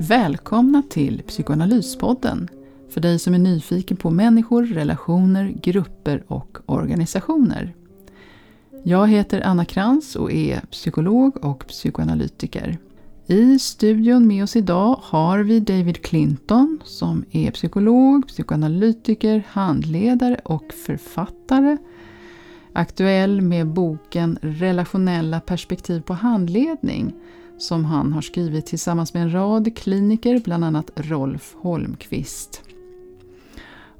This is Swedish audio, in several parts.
Välkomna till Psykoanalyspodden för dig som är nyfiken på människor, relationer, grupper och organisationer. Jag heter Anna Krantz och är psykolog och psykoanalytiker. I studion med oss idag har vi David Clinton som är psykolog, psykoanalytiker, handledare och författare. Aktuell med boken Relationella perspektiv på handledning som han har skrivit tillsammans med en rad kliniker, bland annat Rolf Holmqvist.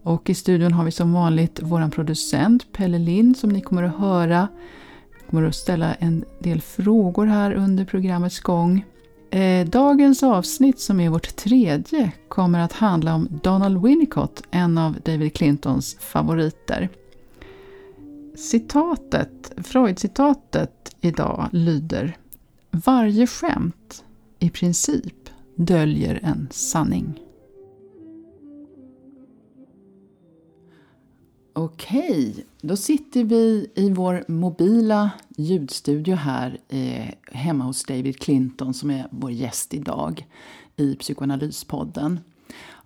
Och i studion har vi som vanligt vår producent Pelle Lind som ni kommer att höra. Jag kommer att ställa en del frågor här under programmets gång. Eh, dagens avsnitt, som är vårt tredje, kommer att handla om Donald Winnicott, en av David Clintons favoriter. Citatet, Freud-citatet idag lyder varje skämt, i princip, döljer en sanning. Okej, då sitter vi i vår mobila ljudstudio här eh, hemma hos David Clinton som är vår gäst idag i Psykoanalyspodden.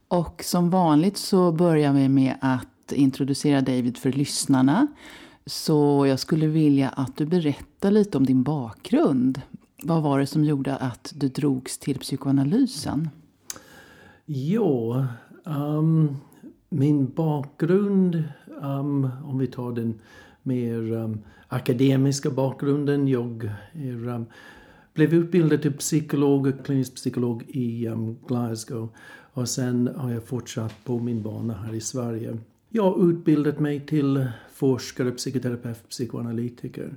Och som vanligt så börjar vi med att introducera David för lyssnarna. Så jag skulle vilja att du berättar lite om din bakgrund. Vad var det som gjorde att du drogs till psykoanalysen? Jo, um, min bakgrund, um, om vi tar den mer um, akademiska bakgrunden. Jag är, um, blev utbildad till psykolog klinisk psykolog i um, Glasgow. Och sen har jag fortsatt på min bana här i Sverige. Jag har utbildat mig till forskare, psykoterapeut, psykoanalytiker.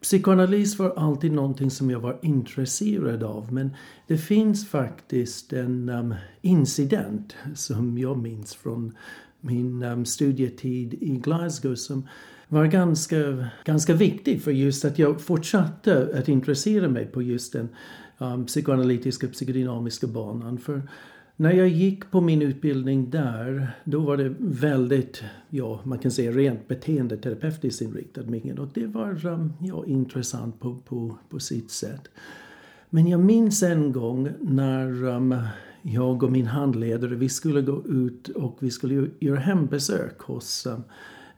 Psykoanalys var alltid någonting som jag var intresserad av men det finns faktiskt en um, incident som jag minns från min um, studietid i Glasgow som var ganska, ganska viktig för just att jag fortsatte att intressera mig på just den um, psykoanalytiska psykodynamiska banan. För när jag gick på min utbildning där, då var det väldigt, ja, man kan säga rent beteendeterapeutiskt inriktad. Och det var, um, ja, intressant på, på, på sitt sätt. Men jag minns en gång när um, jag och min handledare, vi skulle gå ut och vi skulle göra hembesök hos um,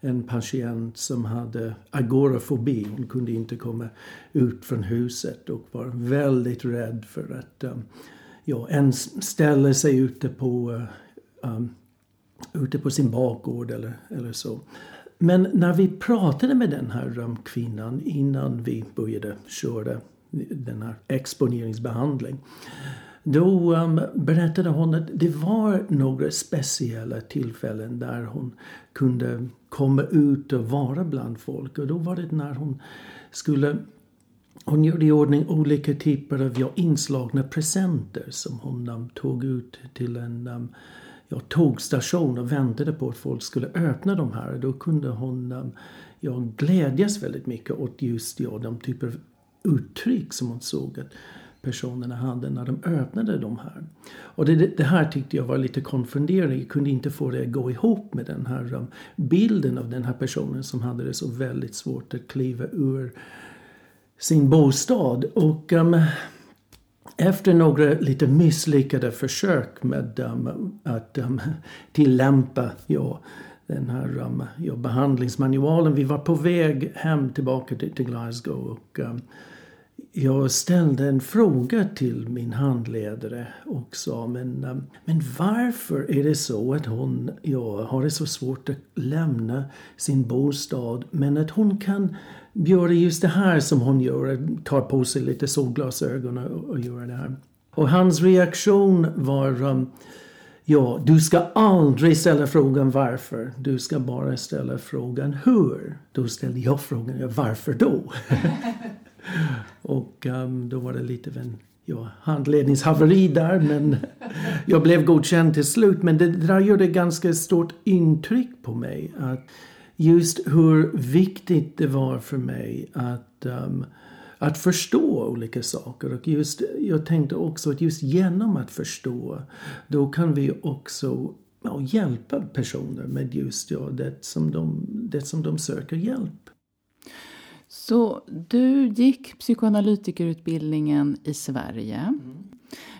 en patient som hade agorafobi. Hon kunde inte komma ut från huset och var väldigt rädd för att um, ja, en ställer sig ute på, eh, um, ute på sin bakgård eller, eller så. Men när vi pratade med den här kvinnan innan vi började köra den här exponeringsbehandling då um, berättade hon att det var några speciella tillfällen där hon kunde komma ut och vara bland folk. Och då var det när hon skulle hon gjorde i ordning olika typer av ja, inslagna presenter som hon um, tog ut till en um, ja, tågstation och väntade på att folk skulle öppna de här. Då kunde hon um, ja, glädjas väldigt mycket åt just ja, de typer av uttryck som hon såg att personerna hade när de öppnade de här. Och det, det här tyckte jag var lite konfunderande. Jag kunde inte få det att gå ihop med den här um, bilden av den här personen som hade det så väldigt svårt att kliva ur sin bostad. Och um, efter några lite misslyckade försök med um, att um, tillämpa ja, den här um, ja, behandlingsmanualen. Vi var på väg hem tillbaka till, till Glasgow. Och, um, jag ställde en fråga till min handledare och sa men, men varför är det så att hon ja, har det så svårt att lämna sin bostad men att hon kan göra just det här som hon gör, tar på sig lite solglasögon och, och gör det här. Och hans reaktion var um, Ja, du ska aldrig ställa frågan varför. Du ska bara ställa frågan hur. Då ställde jag frågan varför då? och um, då var det lite av en ja, handledningshaveri där. Men jag blev godkänd till slut. Men det där gjorde ganska stort intryck på mig. Att just hur viktigt det var för mig att, um, att förstå olika saker. Och just, jag tänkte också att just genom att förstå då kan vi också ja, hjälpa personer med just ja, det, som de, det som de söker hjälp. Så du gick psykoanalytikerutbildningen i Sverige.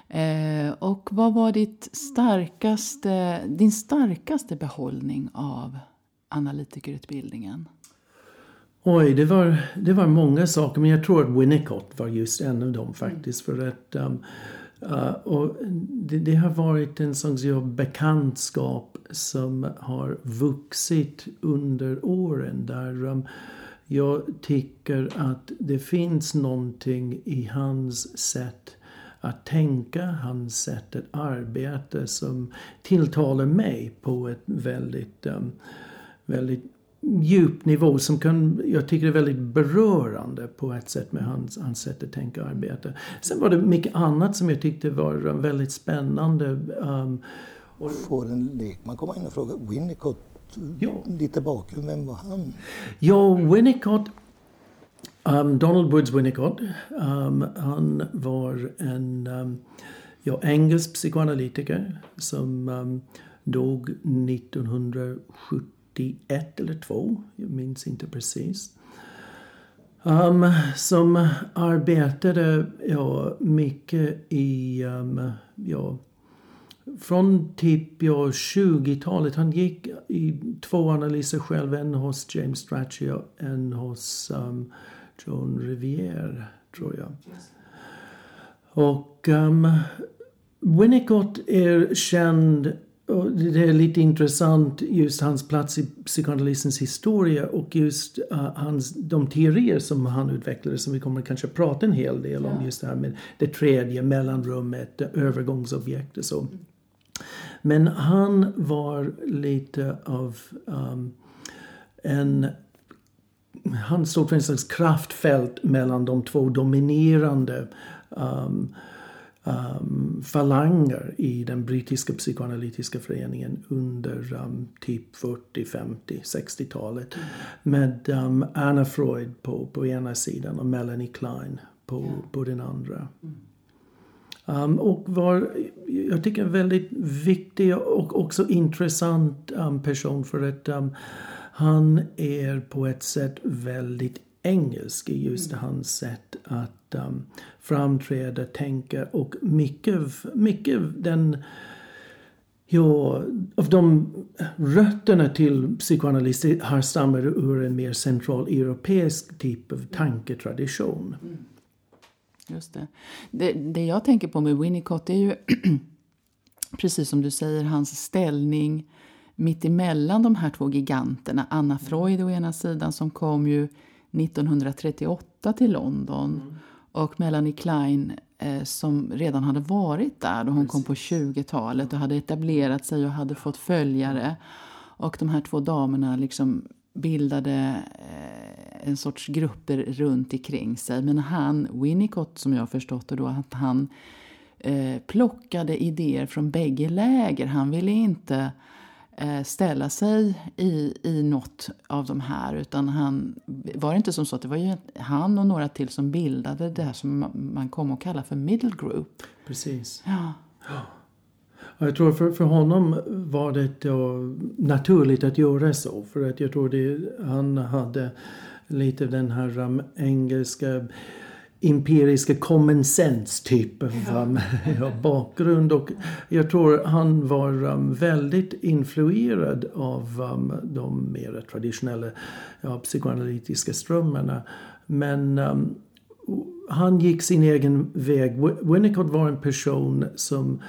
Eh, och vad var ditt starkaste, din starkaste behållning av analytikerutbildningen? Oj, det var, det var många saker men jag tror att Winnicott var just en av dem faktiskt. För att, um, uh, och det, det, har varit en sån bekantskap som har vuxit under åren. Där um, jag tycker att det finns någonting i hans sätt att tänka, hans sätt att arbeta som tilltalar mig på ett väldigt, um, väldigt djup nivå som kan, jag tycker är väldigt berörande på ett sätt med hans, hans sätt att tänka och arbeta. Sen var det mycket annat som jag tyckte var väldigt spännande. Um, och... Får en lekman komma in och fråga Winnicott, ja. lite bakgrund, vem var han? Ja, Winnicott um, Donald Woods Winnicott, um, han var en um, ja, engelsk psykoanalytiker som um, dog 1970 41 eller 2, jag minns inte precis. Um, som arbetade ja, mycket i, um, ja, från typ ja, 20-talet. Han gick i två analyser själv, en hos James Strachey och en hos um, John Rivier, tror jag. Och um, Winnicott är känd och det är lite intressant just hans plats i psykoanalysens historia och just uh, hans, de teorier som han utvecklade som vi kommer kanske prata en hel del om. Just det här med det tredje mellanrummet, övergångsobjekt och så. Men han var lite av um, en han stod för en slags kraftfält mellan de två dominerande um, um, falanger i den brittiska psykoanalytiska föreningen under um, typ 40, 50, 60-talet. Med um, Anna Freud på, på ena sidan och Melanie Klein på, yeah. på den andra. Um, och var, jag tycker, en väldigt viktig och också intressant um, person för att um, han är på ett sätt väldigt engelsk i just mm. hans sätt att um, framträda, tänka och mycket, mycket den Ja, av de rötterna till psykoanalys har stammar ur en mer central europeisk typ av tanketradition. Mm. Just det. det. Det jag tänker på med Winnicott är ju precis som du säger hans ställning mitt emellan de här två giganterna. Anna mm. Freud å ena sidan som kom ju 1938 till London mm. och Melanie Klein eh, som redan hade varit där då hon Precis. kom på 20-talet och hade etablerat sig och hade fått följare. Och de här två damerna liksom bildade eh, en sorts grupper runt omkring sig. Men han, Winnicott som jag förstått det då, att han eh, plockade idéer från bägge läger. Han ville inte ställa sig i, i något av de här. Utan han, var det inte som så att det var ju han och några till som bildade det här som man kom att kalla för middle group? Precis. Ja. ja. Jag tror för, för honom var det naturligt att göra så. För att jag tror det, han hade lite den här engelska empiriska common sense typ av um, ja, bakgrund. Och jag tror han var um, väldigt influerad av um, de mer traditionella ja, psykoanalytiska strömmarna. Men um, han gick sin egen väg. Winnicott var en person som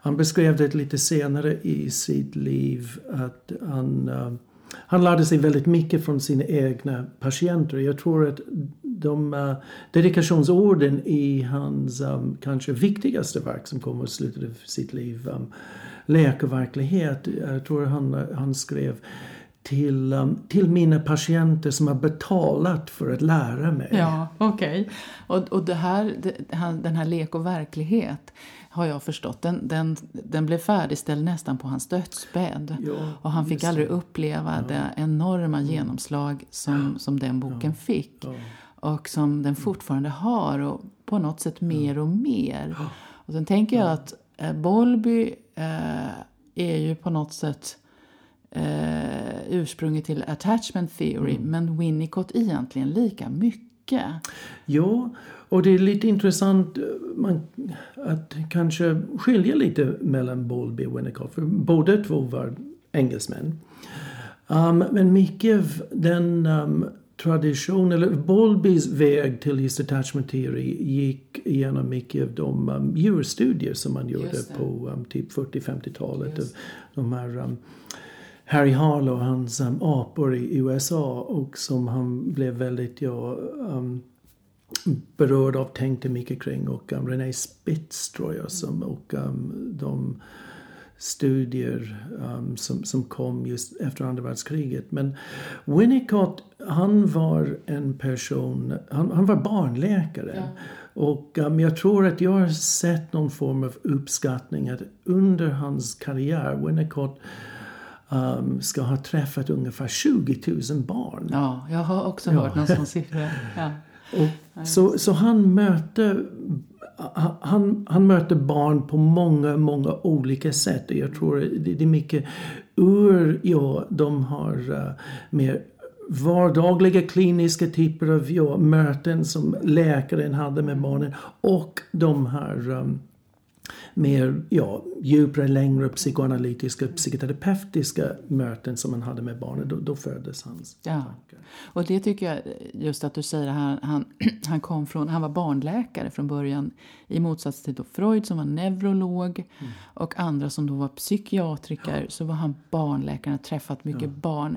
han beskrev det lite senare i sitt liv att han uh, han lärde sig väldigt mycket från sina egna patienter. Jag tror att de uh, dedikationsorden i hans um, kanske viktigaste verk som kommer i slutet av sitt liv, eh, um, Lek och verklighet, jag tror han, han skrev till, um, till mina patienter som har betalat för att lära mig. Ja, okej. Okay. Och, och det här, det, den här lek och verklighet har jag förstått. Den, den, den blev färdigställd nästan på hans dödsbädd. Ja, och han fick aldrig uppleva ja. det enorma mm. genomslag som, som den boken fick. Och som den fortfarande har och på något sätt mer och mer. Och sen tänker jag att eh, Bolby eh, är ju på något sätt eh, ursprunget till attachment theory men Winnicott egentligen lika mycket. Jo, och det är lite intressant eh, man, att kanske skilja lite mellan Bowlby och Winnicott. För båda två var engelsmän. Um, men mycket av den um, tradition, eller Bowlbys väg till just attachment theory gick igenom mycket av de um, djurstudier som man gjorde på um, typ 40-50-talet. De här um, Harry Harlow hans um, apor i USA och som han blev väldigt ja, um, berörd av, tänkte mycket kring. Och um, René Spitz tror jag som, och um, de studier um, som, som kom just efter andra världskriget. Men Winnicott, han var en person, han, han var barnläkare. Ja. Och um, jag tror att jag har sett någon form av uppskattning att under hans karriär, Winnicott um, ska ha träffat ungefär 20 000 barn. Ja, jag har också hört någon sån siffra. Ja. Och så, så han möter han, han möter barn på många, många olika sätt. Jag tror det, det är mycket ur, ja, de har uh, mer vardagliga kliniska typer av ja, möten som läkaren hade med barnen och de här um, mer ja, djupare, längre psykoanalytiska, psykoterapeutiska möten som man hade med barnen. Då, då föddes hans ja. tankar. Och det tycker jag, just att du säger han, han, han kom från, han var barnläkare från början i motsats till Freud som var neurolog mm. och andra som då var psykiatriker ja. så var han barnläkare, och träffat mycket ja. barn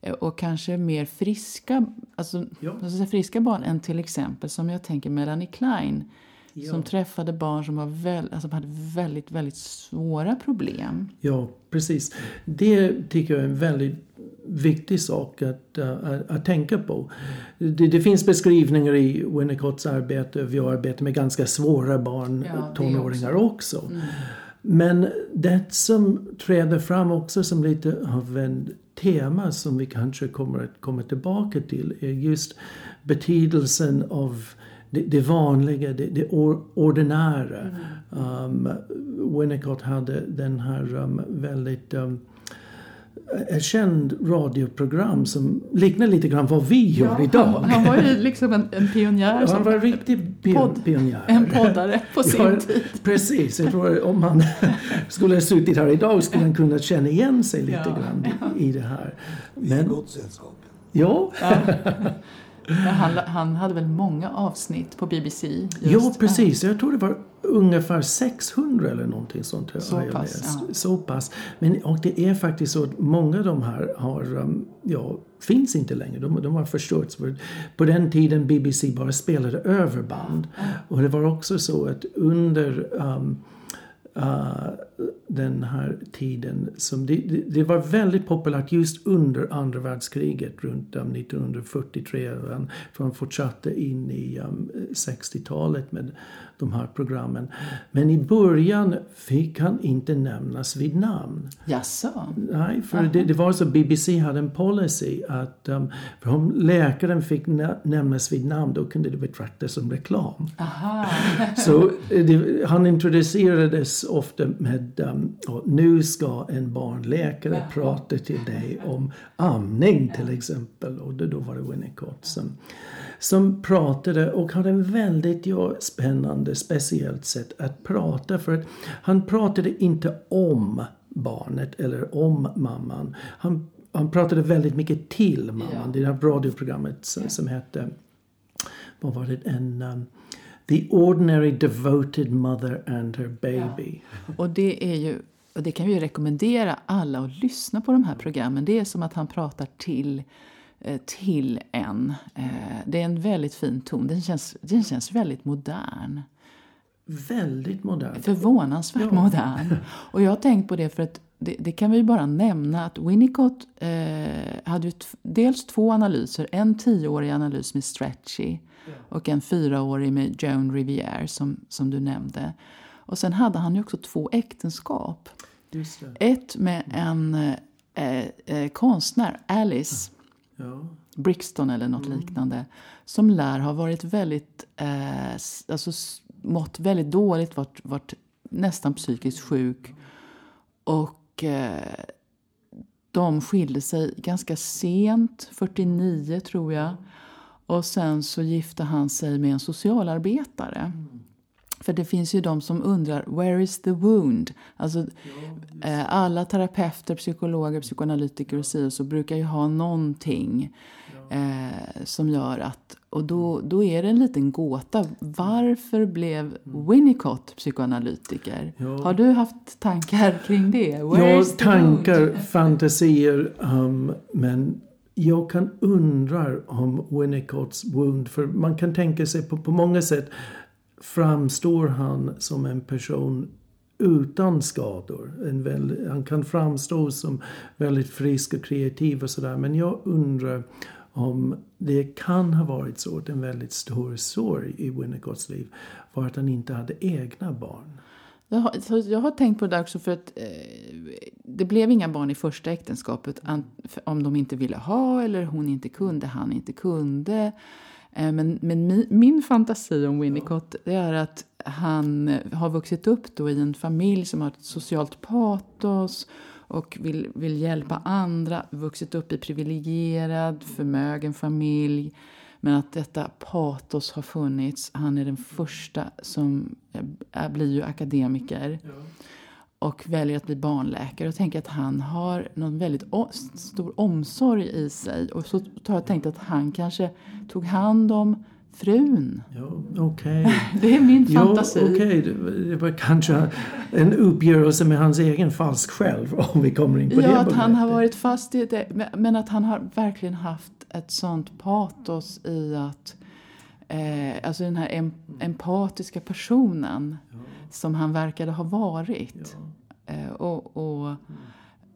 eh, och kanske mer friska, alltså, ja. friska barn än till exempel som jag tänker Melanie Klein Ja. Som träffade barn som, var väl, alltså hade väldigt, väldigt svåra problem. Ja, precis. Det tycker jag är en väldigt viktig sak att, uh, att, att, tänka på. Det, det, finns beskrivningar i Winnicotts arbete. Vi arbetar med ganska svåra barn, ja, tonåringar också. också. Mm. Men det som träder fram också som lite av en tema som vi kanske kommer att komma tillbaka till är just betydelsen av det, det vanliga, det, det ordinära. Mm. Um, Winnicott hade den här um, väldigt um, ett känd radioprogram som liknar lite grann vad vi gör ja, idag. Han, han, var ju liksom en, en pionjär. Ja, han var en riktig pion, podd, pionjär. En poddare på sin ja, tid. Precis. Jag tror om han skulle ha suttit här idag skulle han kunna känna igen sig lite ja, grann i, i det här. Men, I gott sällskap. Ja. Han, han, hade väl många avsnitt på BBC? Just. Ja, precis. Jag tror det var ungefär 600 eller någonting sånt. Så jag pass. Ja. Så pass. Men, och det är faktiskt så att många av de här har, um, ja, finns inte längre. De, de har förstörts. På den tiden BBC bara spelade över band. Och det var också så att under um, uh, den här tiden. Som det, det, det, var väldigt populärt just under andra världskriget runt um, 1943. För fortsatte in i um, 60-talet med de här programmen. Men i början fick han inte nämnas vid namn. Jaså? Nej, för det, det, var så BBC hade en policy att um, för om läkaren fick nämnas vid namn då kunde det betraktas som reklam. Aha. så eh, han introducerades ofta med um, nu ska en barnläkare prata till dig om amning till exempel. Och då var det Winnicott som som pratade och hade en väldigt ja, spännande, speciellt sätt att prata. För att han pratade inte om barnet eller om mamman. Han, han pratade väldigt mycket till mamman. Det här radioprogrammet som, som hette, vad var det, en um, The Ordinary Devoted Mother and Her Baby. Ja. Och det är ju och det kan vi rekommendera alla att lyssna på de här programmen. Det är som att han pratar till Eh, till en. Eh, det är en väldigt fin ton. Den känns, den känns väldigt modern. Väldigt modern. Förvånansvärt ja. modern. Och jag har tänkt på det för att det, det kan vi bara nämna att Winnicott eh, hade dels två analyser. En tioårig analys med Stretchy. Och en fyraårig med Joan Riviere som, som du nämnde. Och sen hade han ju också två äktenskap. Ett med en eh, eh, konstnär, Alice. Ja. Brixton eller något mm. liknande. Som lär ha varit väldigt, eh, alltså mått väldigt dåligt, varit, varit nästan psykiskt sjuk. Och eh, de skilde sig ganska sent, 49 tror jag. Och sen så gifte han sig med en socialarbetare. För det finns ju de som undrar, where is the wound? Alltså, eh, alla terapeuter, psykologer, psykoanalytiker och så, så brukar ju ha någonting eh, som gör att... Och då, då är det en liten gåta. Varför blev Winnicott psykoanalytiker? Ja. Har du haft tankar kring det? Where Ja, tankar, fantasier. Um, men jag kan undra om Winnicotts wound. För man kan tänka sig på, på många sätt framstår han som en person utan skador. En han kan framstå som väldigt frisk och kreativ och sådär. Men jag undrar om det kan ha varit så att en väldigt stor sorg i Winnicotts liv var att han inte hade egna barn. Jag har, jag har tänkt på det där också för att eh, det blev inga barn i första äktenskapet an, om de inte ville ha eller hon inte kunde, han inte kunde. Eh, men men mi, min fantasi om Winnicott det är att han eh, har vuxit upp då i en familj som har ett socialt patos och vill, vill hjälpa andra, vuxit upp i privilegierad, förmögen familj. Men att detta patos har funnits. Han är den första som är, blir ju akademiker och väljer att bli barnläkare. Och tänker att han har någon väldigt stor omsorg i sig. Och så har jag tänkt att han kanske tog hand om frun. Ja, okej. Det är min Ja, fantasi. Det, var- det var kanske en uppgörelse med hans egen falsk själv om vi kommer in på det. Ja, att han har varit fast i det. men- att han har verkligen haft ett sånt patos i att eh, alltså den här em, empatiska personen som han verkade ha varit. Eh, och, och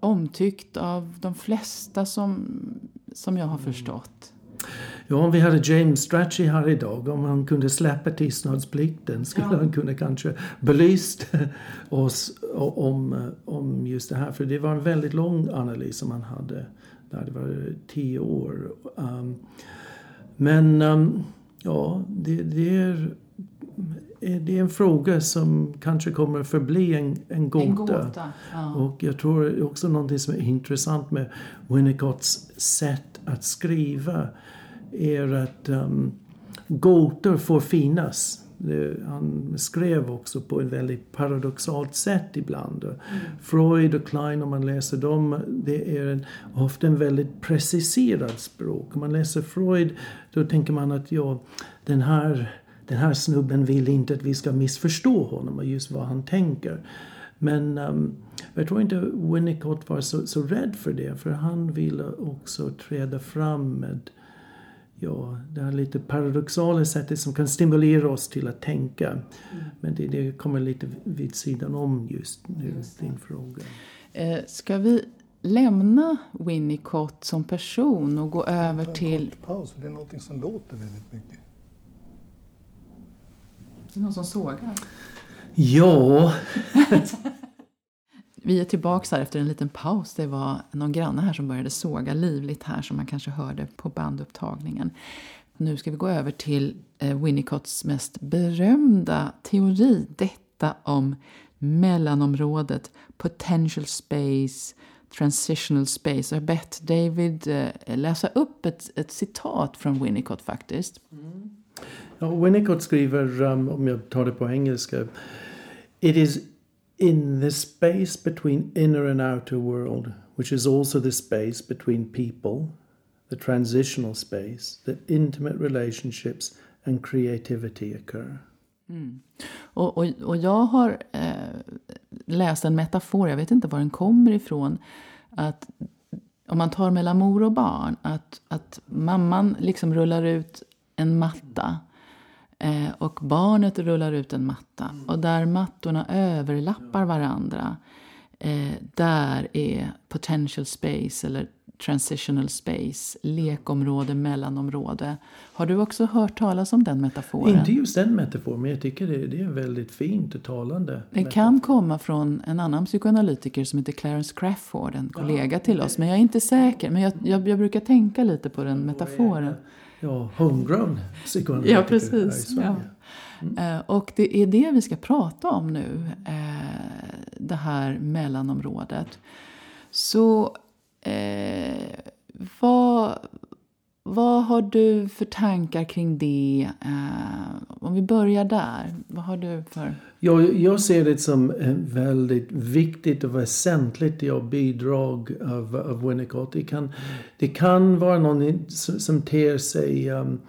omtyckt av de flesta som, som jag har förstått. Ja, om vi hade James Strachey här idag, om han kunde släppa tystnadsplikten skulle han kunna kanske belyst oss om, om just det här. För det var en väldigt lång analys som han hade. Där det var tio år. Um, men um, ja, det, det, är, det är en fråga som kanske kommer att förbli en, en gåta. En gåta. Ja. Och jag tror också någonting som är intressant med Winnicotts sätt att skriva är att um, gåtor får finnas. Han skrev också på ett väldigt paradoxalt sätt ibland. Freud och Klein, om man läser dem, det är en, ofta en väldigt preciserad språk. Om man läser Freud, då tänker man att ja, den här, den här snubben vill inte att vi ska missförstå honom och just vad han tänker. Men um, jag tror inte Winnicott var så, så rädd för det. För han ville också träda fram med ja, det här lite paradoxala sättet som kan stimulera oss till att tänka. Men det, det kommer lite vid sidan om just nu, din fråga. Eh, ska vi lämna Winnicott som person och gå över en till... paus, för det är någonting som låter väldigt mycket. Det är någon som sågar. Ja, Vi är tillbaka här efter en liten paus. Det var någon granne här som började såga livligt här som man kanske hörde på bandupptagningen. Nu ska vi gå över till eh, Winnicotts mest berömda teori. Detta om mellanområdet, potential space, transitional space. Jag har bett David eh, läsa upp ett, ett citat från Winnicott faktiskt. Ja, Winnicott skriver, um, om jag tar det på engelska. It is in the space between inner and outer world, which is also the space between people, the transitional space, that intimate relationships and creativity occur. Mm. Och, och, och jag har eh, läst en metafor, jag vet inte var den kommer ifrån. Att om man tar mellan mor och barn, att, att mamman liksom rullar ut en matta. Eh, och barnet rullar ut en matta. Och där mattorna överlappar varandra. Eh, där är potential space eller transitional space, lekområde, mellanområde. Har du också hört talas om den metaforen? Inte just den metaforen, men jag tycker det, det är väldigt fint och talande. Det kan komma från en annan psykoanalytiker som heter Clarence Crafoord, en kollega till oss. Men jag är inte säker. Men jag, jag, jag brukar tänka lite på den metaforen. Ja, homegrown psykoanalytiker Ja, här i precis. Sverige. Ja. Eh, Och det är det vi ska prata om nu. eh, Det här mellanområdet. Så Eh, vad, vad har du för tankar kring det? Eh, om vi börjar där. Vad har du för... Jag, jag ser det som väldigt viktigt och väsentligt ja, bidrag av, av Winnicott. Det kan, det kan vara någon som, som ter sig um,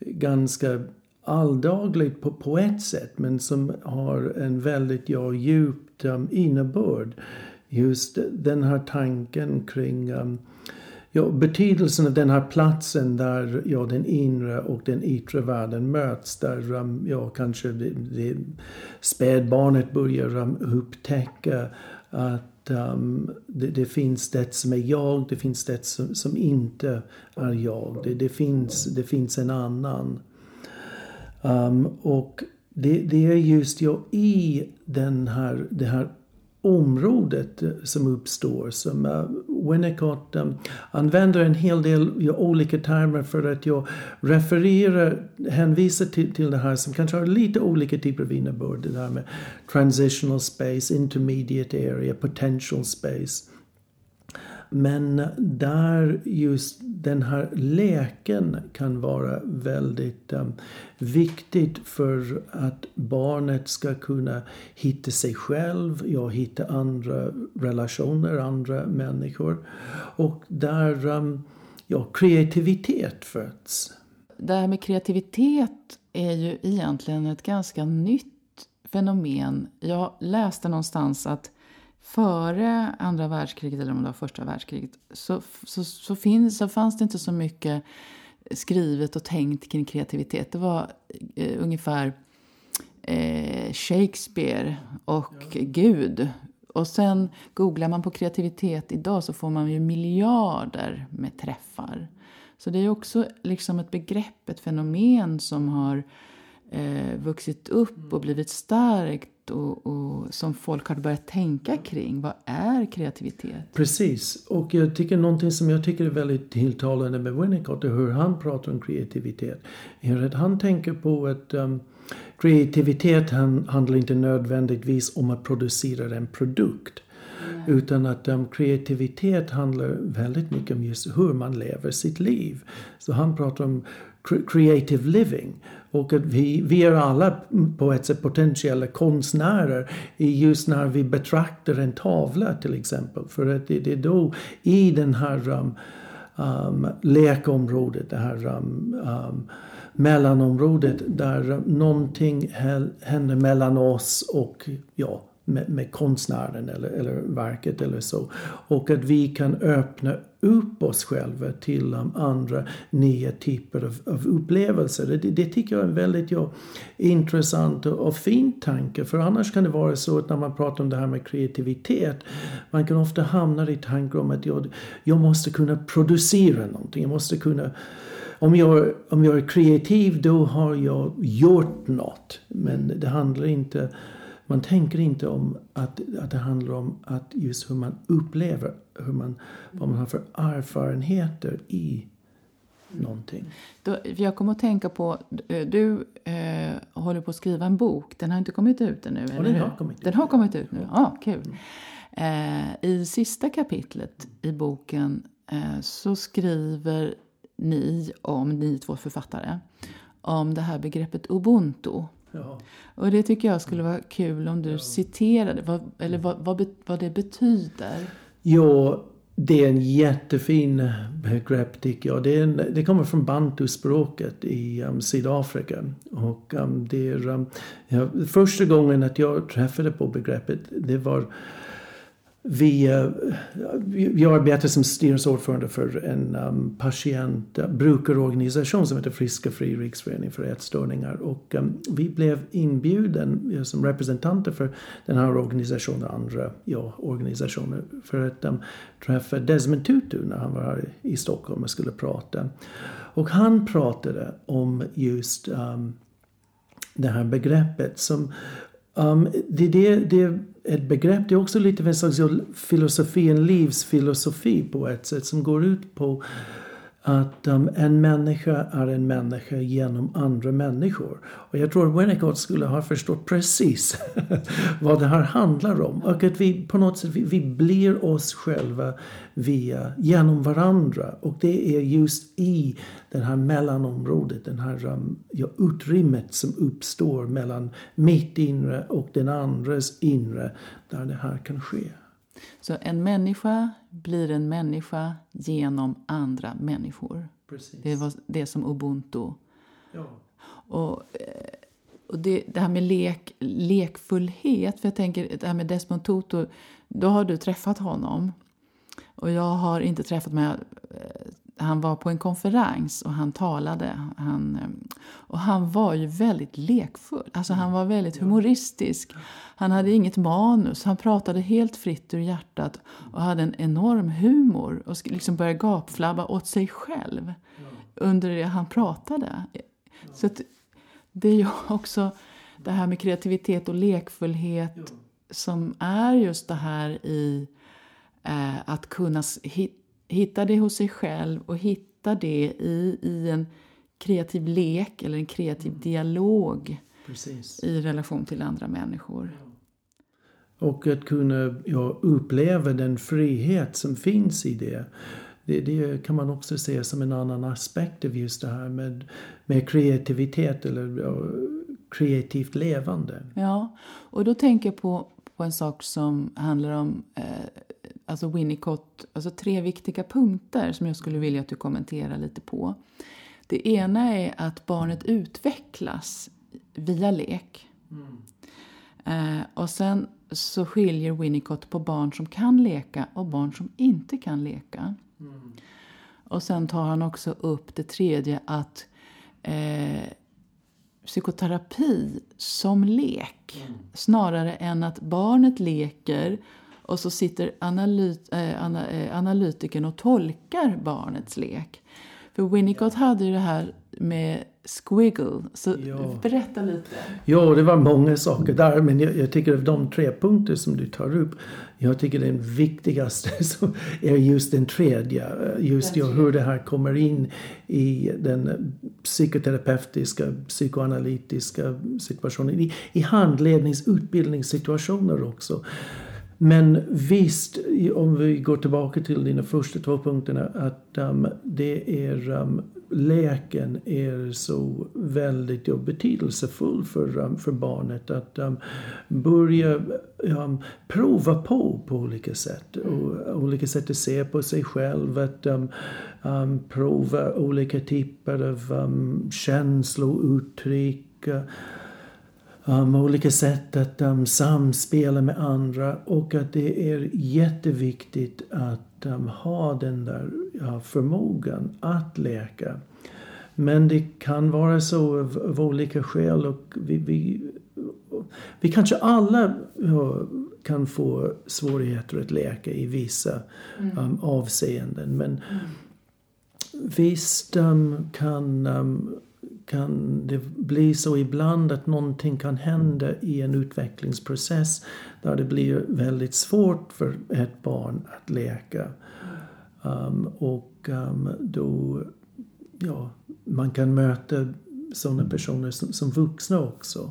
ganska alldagligt på, på ett sätt men som har en väldigt ja, djupt um, innebörd. Just den här tanken kring um, ja, betydelsen av den här platsen där ja, den inre och den yttre världen möts. Där ja, kanske det, det, spädbarnet börjar um, upptäcka att um, det, det, finns det som är jag, det finns det som, som inte är jag. Det, det, finns, det finns en annan. Um, och det, det, är just ja, i den här, det här området eh, som uppstår. Som uh, Winnicott um, använder en hel del ja, olika termer för att jag refererar, hänvisar till, till det här som kanske har lite olika typer av innebörd. Det där med transitional space, intermediate area, potential space. Men där just den här leken kan vara väldigt um, viktigt för att barnet ska kunna hitta sig själv, ja, hitta andra relationer, andra människor. Och där um, ja, kreativitet föds. Det här med kreativitet är ju egentligen ett ganska nytt fenomen. Jag läste någonstans att före andra världskriget, eller om det var första världskriget, så, så, så, finns, så fanns det inte så mycket skrivet och tänkt kring kreativitet. Det var eh, ungefär eh, Shakespeare och ja. Gud. Och sen googlar man på kreativitet idag så får man ju miljarder med träffar. Så det är också liksom ett begrepp, ett fenomen som har eh, vuxit upp och blivit starkt och, och, som folk har börjat tänka kring. Vad är kreativitet? Precis. Och jag tycker någonting som jag tycker är väldigt tilltalande med Winnicott och hur han pratar om kreativitet är han tänker på att um, kreativitet handlar inte nödvändigtvis om att producera en produkt. Utan att um, kreativitet handlar väldigt mycket om just hur man lever sitt liv. Så han pratar om creative living. Och att vi, vi är alla på ett sätt potentiella konstnärer just när vi betraktar en tavla till exempel. För att det, det är då i den här um, um, lekområdet, det här um, um, mellanområdet där någonting händer mellan oss och ja, med, med konstnären eller, eller verket eller så. Och att vi kan öppna upp oss själva till um, andra nya typer av, av upplevelser. Det, det, tycker jag är en väldigt ja, intressant och, och fin tanke. För annars kan det vara så att när man pratar om det här med kreativitet. Man kan ofta hamna i tankar om att jag, jag måste kunna producera någonting. Jag måste kunna om jag, om jag är kreativ då har jag gjort något. Men det handlar inte man tänker inte om att, att det handlar om att just hur man upplever, hur man, vad man har för erfarenheter i någonting. Då, jag kommer att tänka på, du eh, håller på att skriva en bok. Den har inte kommit ut ännu? Ja, den har kommit ut. Den har kommit ut nu? Ja, ah, kul. Eh, I sista kapitlet i boken eh, så skriver ni om, ni två författare, om det här begreppet ubuntu. Ja. Och det tycker jag skulle vara kul om du ja. citerade, vad, eller vad, vad, vad det betyder. Ja, det är en jättefin begrepp tycker jag. Det, en, det kommer från bantuspråket i um, Sydafrika. Och um, det är, um, ja, första gången att jag träffade på begreppet det var vi, eh, jag arbetar som styrelseordförande för en um, patient eh, brukarorganisation som heter Friska Fri Riksförening för ätstörningar. Och um, vi blev inbjuden eh, som representanter för den här organisationen och andra ja, organisationer för att um, träffa Desmond Tutu när han var här i Stockholm och skulle prata. Och han pratade om just um, det här begreppet som Um, det, det, det ett begrepp, det är också lite av en slags filosofi, en livsfilosofi på ett sätt som går ut på att um, en människa är en människa genom andra människor. Och jag tror Winnicott skulle ha förstått precis vad det här handlar om. Och att vi på något sätt vi, vi blir oss själva via, genom varandra. Och det är just i det här mellanområdet, det här um, ja, utrymmet som uppstår mellan mitt inre och den andres inre, där det här kan ske. Så en människa blir en människa genom andra människor. Precis. Det var det som ubuntu. Ja. Och, eh, och det, det här med lek, lekfullhet, för jag tänker det här med Desmond Tutu, då har du träffat honom. Och jag har inte träffat mig han var på en konferens och han talade. Han, eh, och han var ju väldigt lekfull. Alltså han var väldigt humoristisk. Han hade inget manus. Han pratade helt fritt ur hjärtat och hade en enorm humor och liksom började gapflabba åt sig själv under det han pratade. Så det är ju också det här med kreativitet och lekfullhet som är just det här i eh, att kunna hitta hitta det hos sig själv och hitta det i, i en kreativ lek eller en kreativ mm. dialog Precis. i relation till andra människor. Och att kunna ja, uppleva den frihet som finns i det. det. Det kan man också se som en annan aspekt av just det här med, med kreativitet eller ja, kreativt levande. Ja, och då tänker jag på, på en sak som handlar om eh, alltså Winnicott, alltså tre viktiga punkter som jag skulle vilja att du kommenterar lite på. Det ena är att barnet utvecklas via lek. Mm. Eh, och sen så skiljer Winnicott på barn som kan leka och barn som inte kan leka. Mm. Och sen tar han också upp det tredje att eh, psykoterapi som lek mm. snarare än att barnet leker och så sitter analyt, äh, ana, äh, analytikern och tolkar barnets lek. För Winnicott hade ju det här med squiggle. Så ja. berätta lite. Ja, det var många saker där. Men jag, jag tycker av de tre punkter som du tar upp. Jag tycker den viktigaste är just den tredje. Just ja, hur det här kommer in i den psykoterapeutiska, psykoanalytiska situationen. I, i handlednings utbildningssituationer också. Men visst, om vi går tillbaka till dina första två punkterna, att um, det är um, leken är så väldigt ja, betydelsefull för, um, för barnet. Att um, börja um, prova på på olika sätt. Och, olika sätt att se på sig själv. Att um, um prova olika typer av um, känslouttryck um, olika sätt att um, samspela med andra och att det är jätteviktigt att um, ha den där ja, förmågan att läka. Men det kan vara så av, av olika skäl och vi, vi, vi kanske alla ja, kan få svårigheter att läka i vissa mm. um, avseenden. Men mm. visst um, kan um, kan det bli så ibland att någonting kan hända i en utvecklingsprocess där det blir väldigt svårt för ett barn att leka. Um, och um, då, ja, man kan möta sådana personer som, som vuxna också.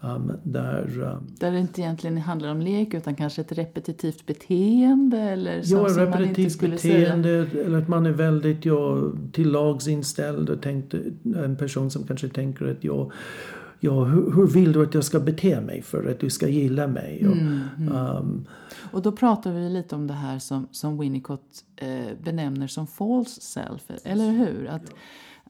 Um, där, um, där det inte egentligen handlar om lek utan kanske ett repetitivt beteende? Eller ja, som repetitivt beteende säga. eller att man är väldigt ja, till lags inställd och tänkte, en person som kanske tänker att jag ja, hur, hur, vill du att jag ska bete mig för att du ska gilla mig? Mm, mm. Um, och då pratar vi lite om det här som, som Winnicott eh, benämner som false self, eller hur? Att, ja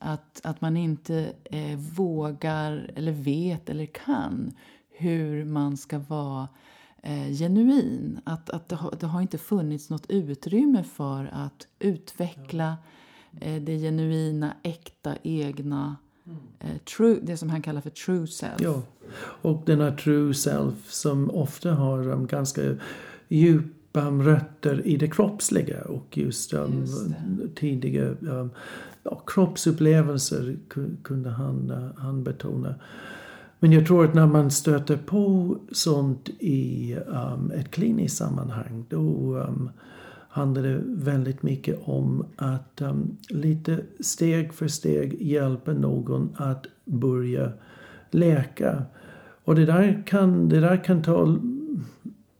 att, att man inte eh, vågar eller vet eller kan hur man ska vara eh, genuin. Att, att det, har, det har inte funnits något utrymme för att utveckla eh, det genuina, äkta, egna eh, true, det som han kallar för true self. Ja, och den här true self som ofta har um, ganska djupa rötter i det kroppsliga och just, um, just tidiga um, ja, kroppsupplevelser kunde han, eh, han betona. Men jag tror att när man stöter på sånt i um, ett kliniskt sammanhang då um, handlar det väldigt mycket om att um, lite steg för steg hjälpa någon att börja läka. Och det där kan, det där kan ta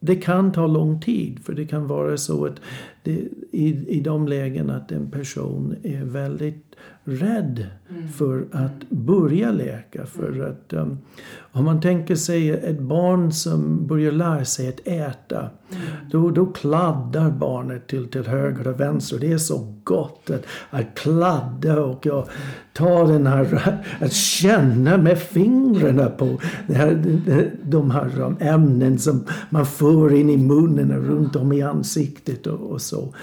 det kan ta lång tid för det kan vara så att det, i, i de lägen att en person är väldigt rädd mm. för att börja läka. För mm. att um, om man tänker sig ett barn som börjar lära sig att äta. Mm. Då, då kladdar barnet till, till höger och vänster. Det är så gott att, att kladda och ja, ta den här, att känna med fingrarna på här, de här um, ämnen som man får in i munnen och runt om i ansiktet och, och så.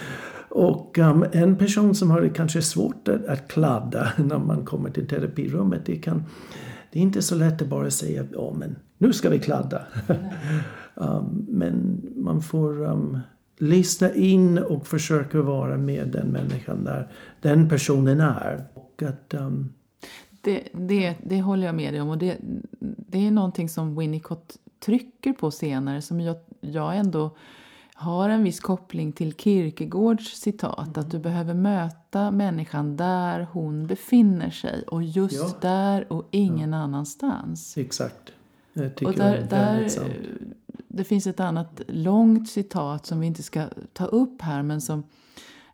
Och um, en person som har det kanske svårt att, att kladda när man kommer till terapirummet, det, kan, det är inte så lätt att bara säga ja men nu ska vi kladda. um, men man får um, lyssna in och försöka vara med den människan där den personen är. Och att, um... det, det, det håller jag med dig om och det, det är någonting som Winnicott trycker på senare som jag, jag ändå har en viss koppling till Kierkegaards citat mm. att du behöver möta människan där hon befinner sig och just ja. där och ingen ja. annanstans. Exakt. Jag tycker och där, det är där, sant. Det finns ett annat långt citat som vi inte ska ta upp här men som,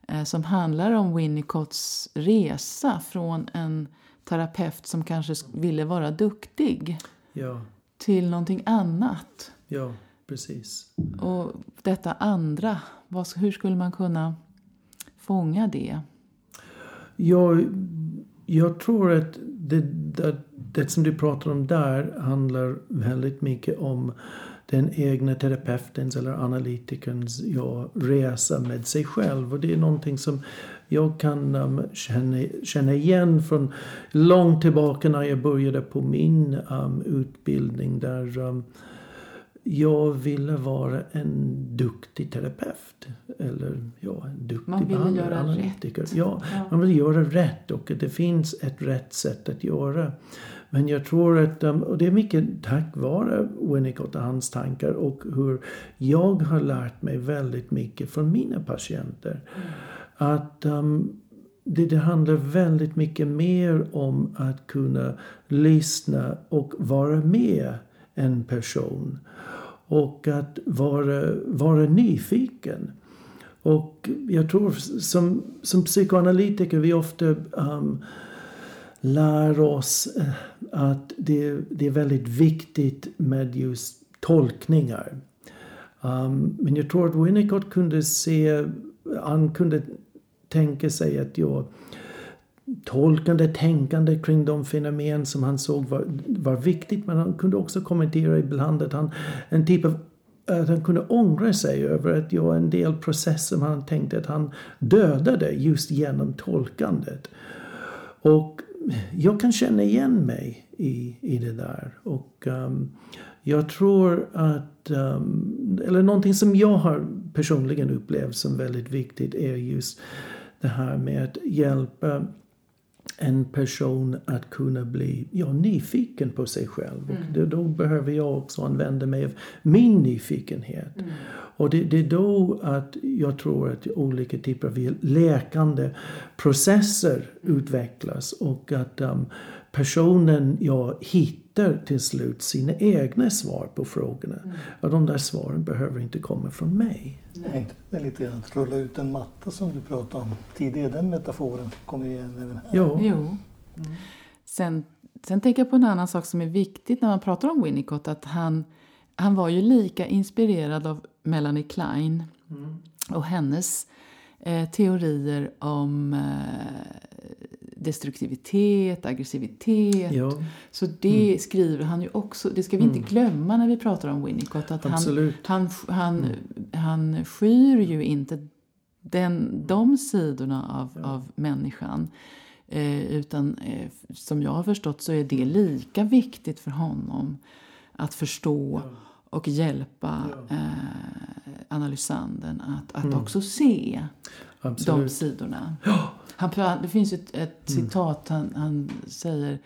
eh, som handlar om Winnicotts resa från en terapeut som kanske ville vara duktig ja. till någonting annat. Ja. Precis. Och detta andra, hur skulle man kunna fånga det? Jag, jag tror att det, det, det som du pratar om där handlar väldigt mycket om den egna terapeutens eller analytikerns ja, resa med sig själv. Och det är någonting som jag kan um, känna, känna igen från långt tillbaka när jag började på min um, utbildning. där um, jag ville vara en duktig terapeut. Eller ja, en duktig man ville göra analytiker. Rätt. Ja, ja, man vill göra rätt och det finns ett rätt sätt att göra. Men jag tror att, um, och det är mycket tack vare Winnicott och hans tankar och hur jag har lärt mig väldigt mycket från mina patienter. Att um, det, det handlar väldigt mycket mer om att kunna lyssna och vara med en person och att vara, vara nyfiken. Och jag tror som, som psykoanalytiker vi ofta um, lär oss eh, att det, det är väldigt viktigt med just tolkningar. Um, men jag tror att Winnicott kunde se, han kunde tänka sig att jag tolkande, tänkande kring de fenomen som han såg var, var viktigt. Men han kunde också kommentera ibland att han, en typ av att han kunde ångra sig över att göra en del processer som han tänkte att han dödade just genom tolkandet. Och jag kan känna igen mig i, i det där. Och um, jag tror att, um, eller någonting som jag har personligen upplevt som väldigt viktigt är just det här med att hjälpa en person att kunna bli ja, nyfiken på sig själv. Mm. Och det, då behöver jag också använda mig av min nyfikenhet. Mm. Och det, det, är då att jag tror att olika typer av läkande processer mm. utvecklas och att um, personen ja, hittar till slut sina egna svar på frågorna. Mm. Och de där svaren behöver inte komma från mig. Nej, det är lite grann att rulla ut en matta som du pratade om tidigare. Den metaforen kommer igen även här. Jo. jo. Mm. Sen, sen tänker jag på en annan sak som är viktigt när man pratar om Winnicott. Att han, han var ju lika inspirerad av Melanie Klein mm. och hennes eh, teorier om eh, destruktivitet, aggressivitet. Ja. Så det mm. skriver han ju också. Det ska vi inte mm. glömma när vi pratar om Winnicott. Att han, han, han, mm. han skyr ju inte den, de sidorna av, ja. av människan. Eh, utan eh, som jag har förstått så är det lika viktigt för honom att förstå ja. och hjälpa ja. eh, analysanden att, att mm. också se Absolut. de sidorna. Ja. Han, det finns ett, ett mm. citat, han, han säger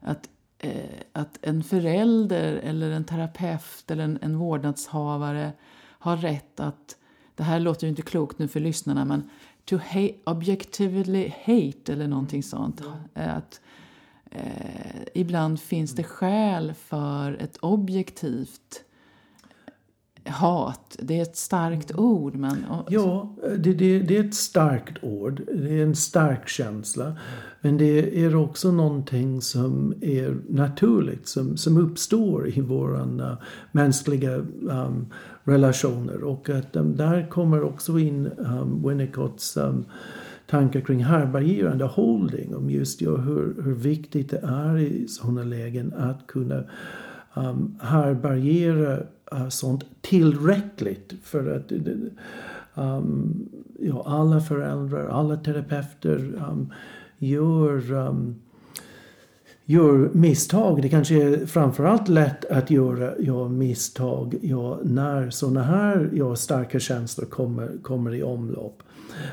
att, eh, att en förälder eller en terapeut eller en, en vårdnadshavare har rätt att det här låter ju inte klokt nu för lyssnarna men to hate, objectively hate eller någonting sånt. Mm. Att eh, ibland finns det skäl för ett objektivt hat. Det är ett starkt mm. ord. Men, ja, det, det, det, är ett starkt ord. Det är en stark känsla. Men det är också någonting som är naturligt, som, som uppstår i våra uh, mänskliga um, relationer. Och att um, där kommer också in um, Winnicotts um, tankar kring härbärgerande holding. Om just ja, hur, hur viktigt det är i sådana lägen att kunna um, härbärgera Eh, sånt tillräckligt för att eh, um, ja, alla föräldrar, alla terapeuter um, gör, um, gör misstag. Det kanske är framförallt lätt att göra ja, misstag ja, när sådana här ja, starka känslor kommer, kommer i omlopp.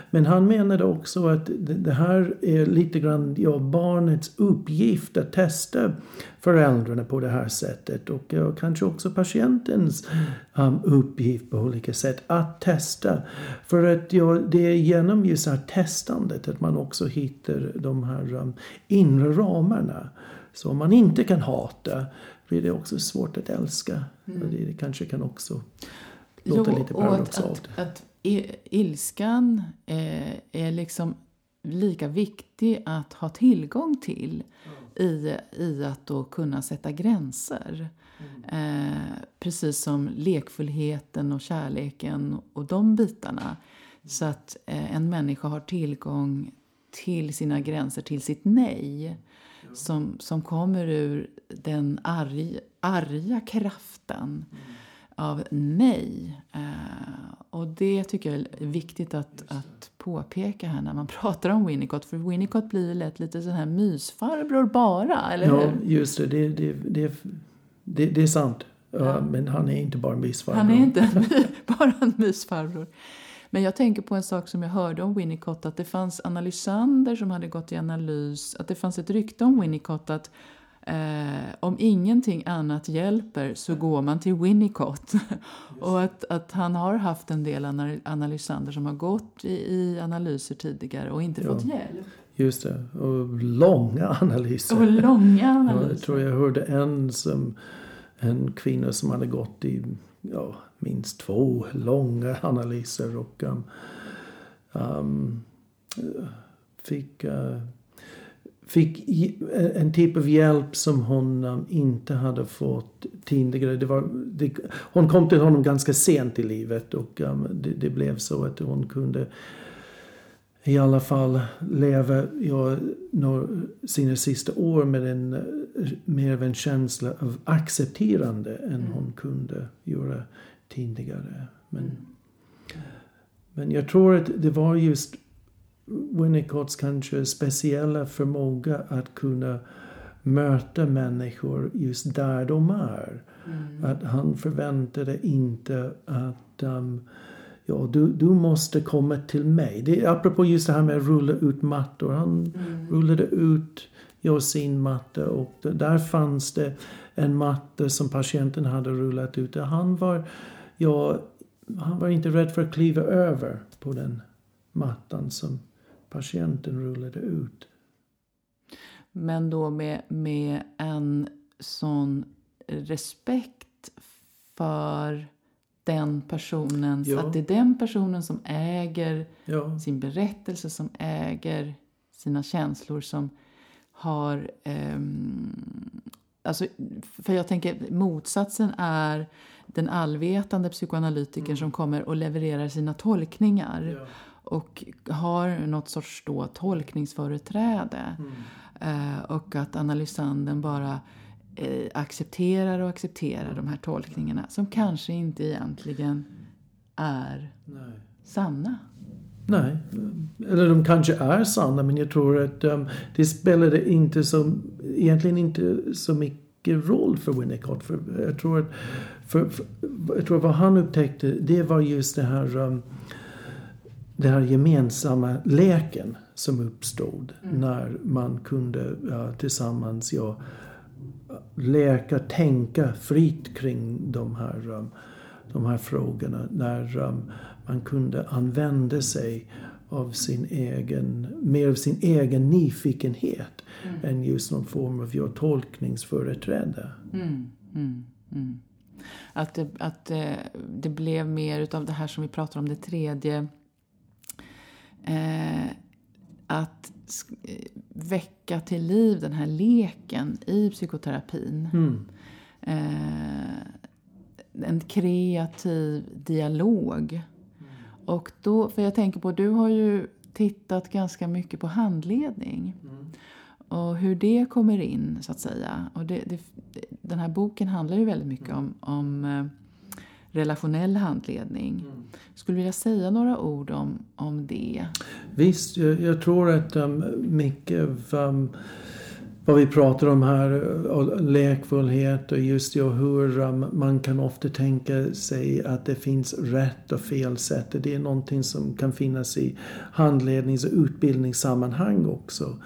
Men han menade också att det här är lite grann ja, barnets uppgift att testa föräldrarna på det här sättet och ja, kanske också patientens um, uppgift på olika sätt att testa. För att ja, det är genom just här testandet att man också hittar de här um, inre ramarna. Så om man inte kan hata blir det också svårt att älska. Mm. Det kanske kan också låta jo, lite paradoxalt. Att, att, ilskan eh, är liksom lika viktig att ha tillgång till mm. i, i att då kunna sätta gränser. Mm. Eh, precis som lekfullheten och kärleken och de bitarna. Mm. Så att eh, en människa har tillgång till sina gränser, till sitt nej. Som, som kommer ur den arg, arga kraften av nej. Eh, och det tycker jag är viktigt att, att påpeka här när man pratar om Winnicott. För Winnicott blir lätt lite sån här mysfarbror bara, eller Ja, just det. Det, det, det, det, det är sant. Ja. Men han är inte bara en mysfarbror. Han är inte bara en mysfarbror. Men jag tänker på en sak som jag hörde om Winnicott, att det fanns analysander som hade gått i analys, att det fanns ett rykte om Winnicott att Eh, om ingenting annat hjälper så går man till Winnicott. och att, att han har haft en del analysander som har gått i, i analyser tidigare och inte ja. fått hjälp. Just det, och långa analyser. Och långa analyser. jag tror jag hörde en, som, en kvinna som hade gått i ja, minst två långa analyser och um, um, fick uh, fick en typ av hjälp som hon um, inte hade fått tidigare. Det var, det, hon kom till honom ganska sent i livet och um, det, det, blev så att hon kunde i alla fall leva ja, några, sina sista år med en mer av en känsla av accepterande än mm. hon kunde göra tidigare. Men, mm. men jag tror att det var just Winnicotts kanske speciella förmåga att kunna möta människor just där de är. Mm. Att han förväntade inte att um, ja, du, du måste komma till mig. Det, apropå just det här med att rulla ut mattor. Han mm. rullade ut ja, sin matta och där fanns det en matta som patienten hade rullat ut. Han var, ja, han var inte rädd för att kliva över på den mattan som patienten rullade ut. Men då med, med en sån respekt för den personen. Ja. Att det är den personen som äger ja. sin berättelse, som äger sina känslor, som har... Um, alltså, för jag tänker motsatsen är den allvetande psykoanalytikern mm. som kommer och levererar sina tolkningar. Ja och har något sorts då tolkningsföreträde. Mm. Eh, och att analysanden bara eh, accepterar och accepterar de här tolkningarna som kanske inte egentligen är Nej. sanna. Nej, eller de kanske är sanna men jag tror att um, det spelade inte så, egentligen inte så mycket roll för Winnicott. För jag tror att för, för, jag tror vad han upptäckte det var just det här um, den här gemensamma leken som uppstod mm. när man kunde ja, tillsammans ja, leka, tänka fritt kring de här, um, de här frågorna. När um, man kunde använda sig av sin egen, mer av sin egen nyfikenhet mm. än just någon form av jag tolkningsföreträde. Mm, mm, mm, att, det, att det, det blev mer utav det här som vi pratar om, det tredje. Eh, att väcka till liv den här leken i psykoterapin. Mm. Eh, en kreativ dialog. Och då, för jag tänker på, du har ju tittat ganska mycket på handledning. Mm. Och hur det kommer in, så att säga. Och det, det, den här boken handlar ju väldigt mycket om, om eh, relationell handledning. Mm. Skulle du vilja säga några ord om, om det? Visst, jag, jag tror att um, mycket av um, vad vi pratar om här, och lekfullhet och just ja, hur um, man kan ofta tänka sig att det finns rätt och fel sätt. Det är någonting som kan finnas i handlednings och utbildningssammanhang också.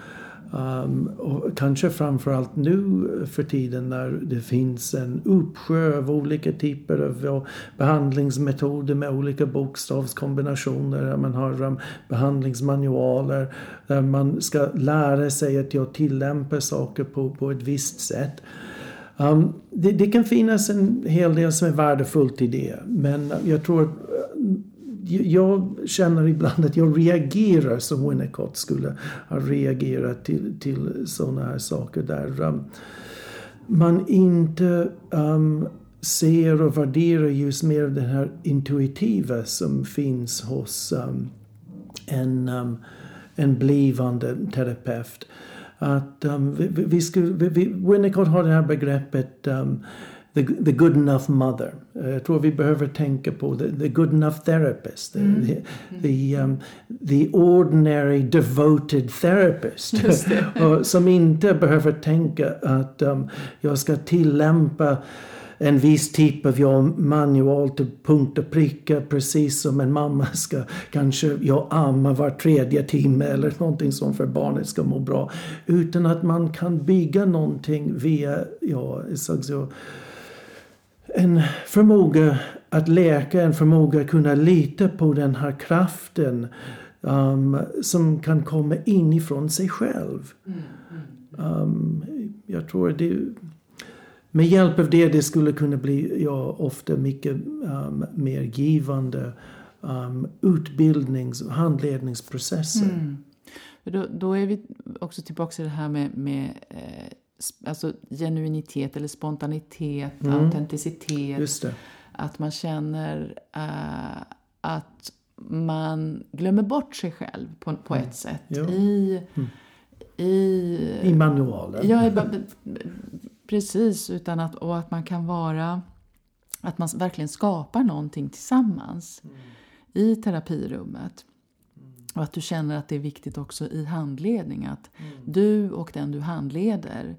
Um, och kanske framförallt nu för tiden när det finns en uppsjö av olika typer av behandlingsmetoder med olika bokstavskombinationer. Där man har um, behandlingsmanualer där man ska lära sig att jag tillämpa saker på, på ett visst sätt. Um, det, det, kan finnas en hel del som är värdefullt i det men jag tror att jag känner ibland att jag reagerar som Winnicott skulle ha reagerat till, till sådana här saker där um, man inte um, ser och värderar just mer det här intuitiva som finns hos um, en, um, en blivande terapeut. Att um, vi, vi skulle, vi, Winnicott har det här begreppet um, the, the good enough mother. Uh, jag tror vi behöver tänka på the, the good enough therapist. Mm. The, the, um, the ordinary devoted therapist. som inte behöver tänka att um, jag ska tillämpa en viss typ av ja, manual till punkt och pricka precis som en mamma ska kanske ja, amma var tredje timme eller någonting som för barnet ska må bra. Utan att man kan bygga någonting via ja, så, en förmåga att läka, en förmåga att kunna lita på den här kraften um, som kan komma inifrån sig själv. Um, jag tror att det, med hjälp av det, det skulle kunna bli ja, ofta mycket um, mer givande um, utbildnings och handledningsprocesser. Mm. Då, då, är vi också tillbaka i det här med, med eh, alltså genuinitet eller spontanitet, mm. autenticitet. Att man känner uh, att man glömmer bort sig själv på, på mm. ett sätt. Ja. I, mm. i, I manualen. Ja, precis. Utan att, och att man kan vara... Att man verkligen skapar någonting tillsammans mm. i terapirummet. Och att du känner att det är viktigt också i handledning att mm. du och den du handleder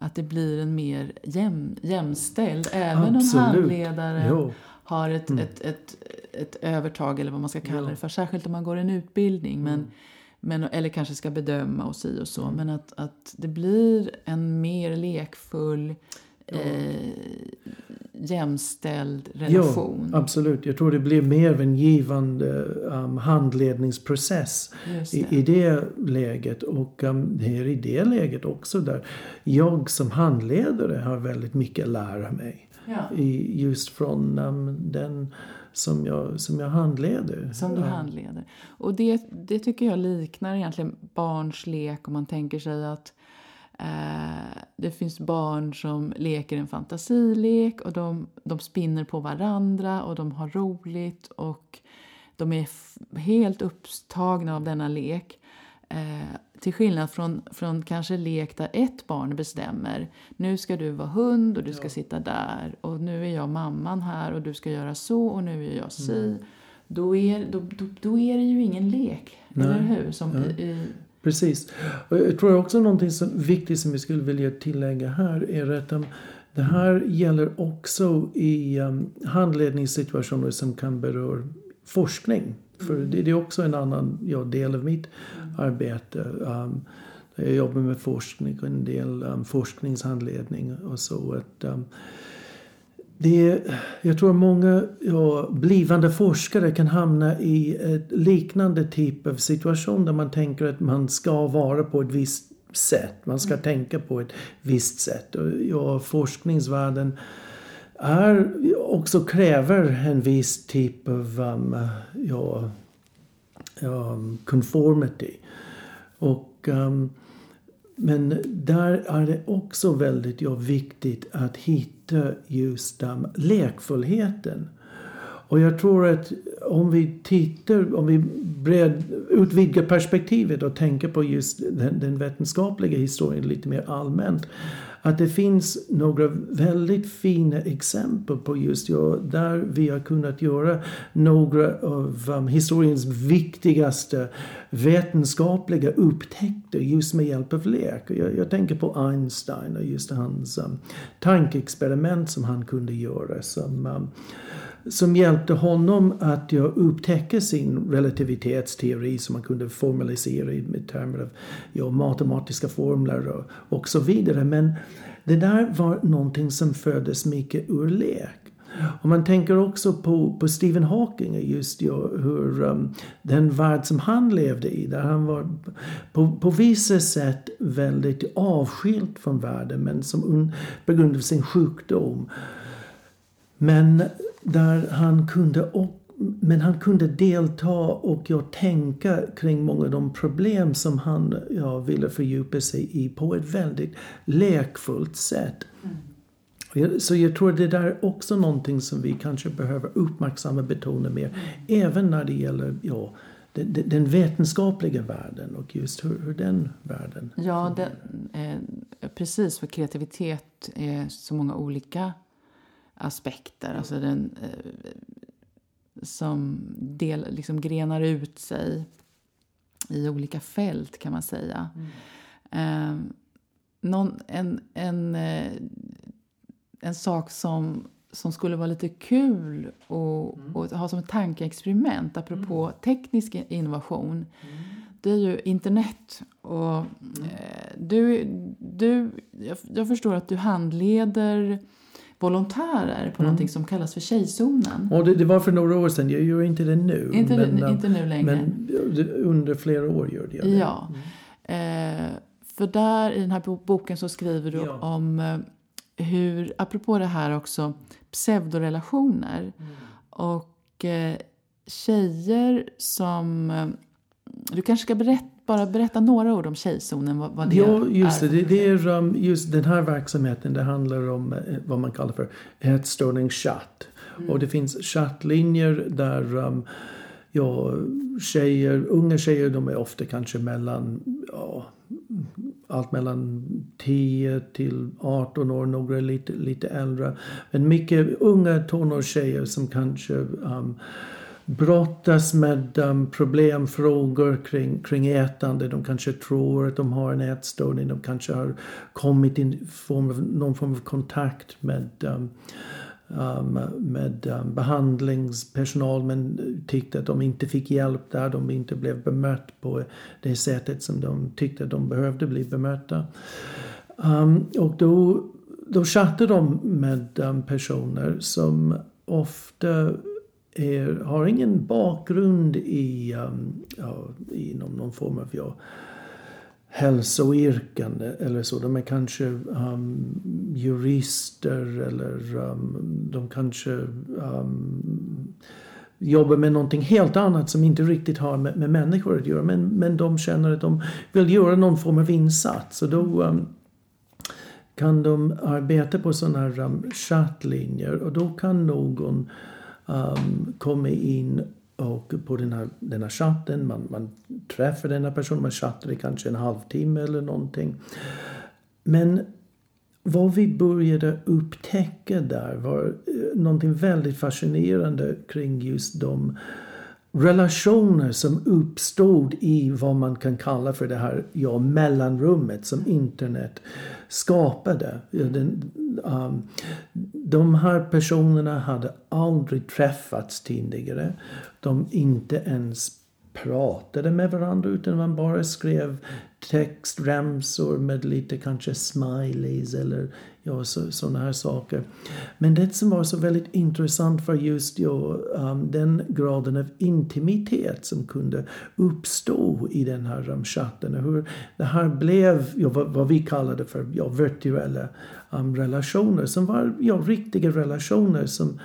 att det blir en mer jäm, jämställd. Även Absolut. om handledaren jo. har ett, mm. ett, ett, ett, övertag eller vad man ska kalla jo. det för. Särskilt om man går en utbildning. Men, mm. men, eller kanske ska bedöma och si och så. Mm. Men att, att det blir en mer lekfull eh, jämställd relation. Ja, absolut. Jag tror det blir mer av en givande um, handledningsprocess det. I, i det läget. Och um, det är i det läget också där jag som handledare har väldigt mycket att lära mig. Ja. I, just från um, den som jag, som jag handleder. Som du handleder. Och det, det tycker jag liknar egentligen barns lek om man tänker sig att det finns barn som leker en fantasilek och de, de spinner på varandra och de har roligt och de är helt upptagna av denna lek. Eh, till skillnad från, från kanske lek där ett barn bestämmer. Nu ska du vara hund och du ska ja. sitta där och nu är jag mamman här och du ska göra så och nu är jag si. Mm. Då, är, då, då, då, är det ju ingen lek, Nej. eller hur? Som ja. i, Precis. Jag tror också någonting som viktigt som vi skulle vilja tillägga här är att det här gäller också i um, handledningssituationer som kan beröra forskning. För mm. det, det, är också en annan ja, del av mitt mm. arbete. Um, jag jobbar med forskning och en del um, forskningshandledning och så. Att, um, det, jag tror många ja, blivande forskare kan hamna i ett liknande typ av situation där man tänker att man ska vara på ett visst sätt. Man ska mm. tänka på ett visst sätt. Och, ja, forskningsvärlden är, också kräver en viss typ av um, ja, um, conformity. Och, um, men där är det också väldigt ja, viktigt att hitta just den lekfullheten. Och jag tror att om vi tittar, om vi bred, utvidgar perspektivet och tänker på just den, den vetenskapliga historien lite mer allmänt att det finns några väldigt fina exempel på just ja, där vi har kunnat göra några av um, historiens viktigaste vetenskapliga upptäckter just med hjälp av lek. Jag, jag tänker på Einstein och just hans um, tankeexperiment som han kunde göra som um, som hjälpte honom att ja, upptäcka sin relativitetsteori som man kunde formalisera i termer av ja, matematiska formler och, och så vidare. Men det där var någonting som föddes mycket ur lek. Och man tänker också på, på Stephen Hawking, just ja, hur um, den värld som han levde i, där han var på, på vissa sätt väldigt avskilt från världen, men som un, på grund av sin sjukdom. Men där han kunde men han kunde delta och ja, tänka kring många av de problem som han ja, ville fördjupa sig i på ett väldigt lekfullt sätt. Mm. Så jag tror det där är också någonting som vi kanske behöver uppmärksamma och betona mer. Mm. Även när det gäller ja, den, den vetenskapliga världen och just hur, hur den världen Ja, den, eh, precis. För kreativitet är så många olika aspekter. Alltså den eh, som del, liksom grenar ut sig i olika fält kan man säga. Mm. Eh, någon, en, en, eh, en sak som, som skulle vara lite kul och, mm. och ha som ett tankeexperiment apropå mm. teknisk innovation mm. det är ju internet. Och, mm. eh, du, du, jag, jag förstår att du handleder volontärer på mm. någonting som kallas för Tjejzonen. Och det, det, var för några år sedan, jag gör inte det nu. Inte, men, inte nu längre. Men under flera år gör jag det. Ja. Mm. Eh, för där i den här boken så skriver du ja. om eh, hur, apropå det här också, pseudorelationer. Mm. Och eh, tjejer som... Eh, du kanske ska berätta bara berätta några ord om Tjejzonen. Vad, vad det ja, just är. det. Det är just den här verksamheten. Det handlar om eh, vad man kallar för ätstörningschatt. Mm. Och det finns chattlinjer där um, ja, tjejer, unga tjejer, de är ofta kanske mellan ja, allt mellan 10 till 18 år, några lite, lite äldre. Men mycket unga tonårstjejer som kanske um, brottas med um, problemfrågor kring, kring ätande. De kanske tror att de har en ätstörning. De kanske har kommit i någon form av kontakt med um, um, med um, behandlingspersonal men tyckte att de inte fick hjälp där. De inte blev bemött på det sättet som de tyckte att de behövde bli bemötta. Um, och då, då chattade de med um, personer som ofta är, har ingen bakgrund i, um, ja, inom någon form av ja, hälsoyrken eller så. De är kanske um, jurister eller um, de kanske um, jobbar med någonting helt annat som inte riktigt har med, med människor att göra. Men, men de känner att de vill göra någon form av insats. Och då um, kan de arbeta på sådana här um, chattlinjer och då kan någon um, kommer in och på den här, den här chatten, man, man träffar den här personen, man chattar i kanske en halvtimme eller någonting. Men vad vi började upptäcka där var eh, någonting väldigt fascinerande kring just de relationer som uppstod i vad man kan kalla för det här ja, mellanrummet som internet skapade. Den, um, de här personerna hade aldrig träffats tidigare. De inte ens pratade med varandra utan man bara skrev textremsor med lite kanske smileys eller ja, sådana här saker. Men det som var så väldigt intressant var just ja, um, den graden av intimitet som kunde uppstå i den här um, chatten. Hur det här blev ja, vad, vad vi kallade för ja, virtuella um, relationer som var ja, riktiga relationer som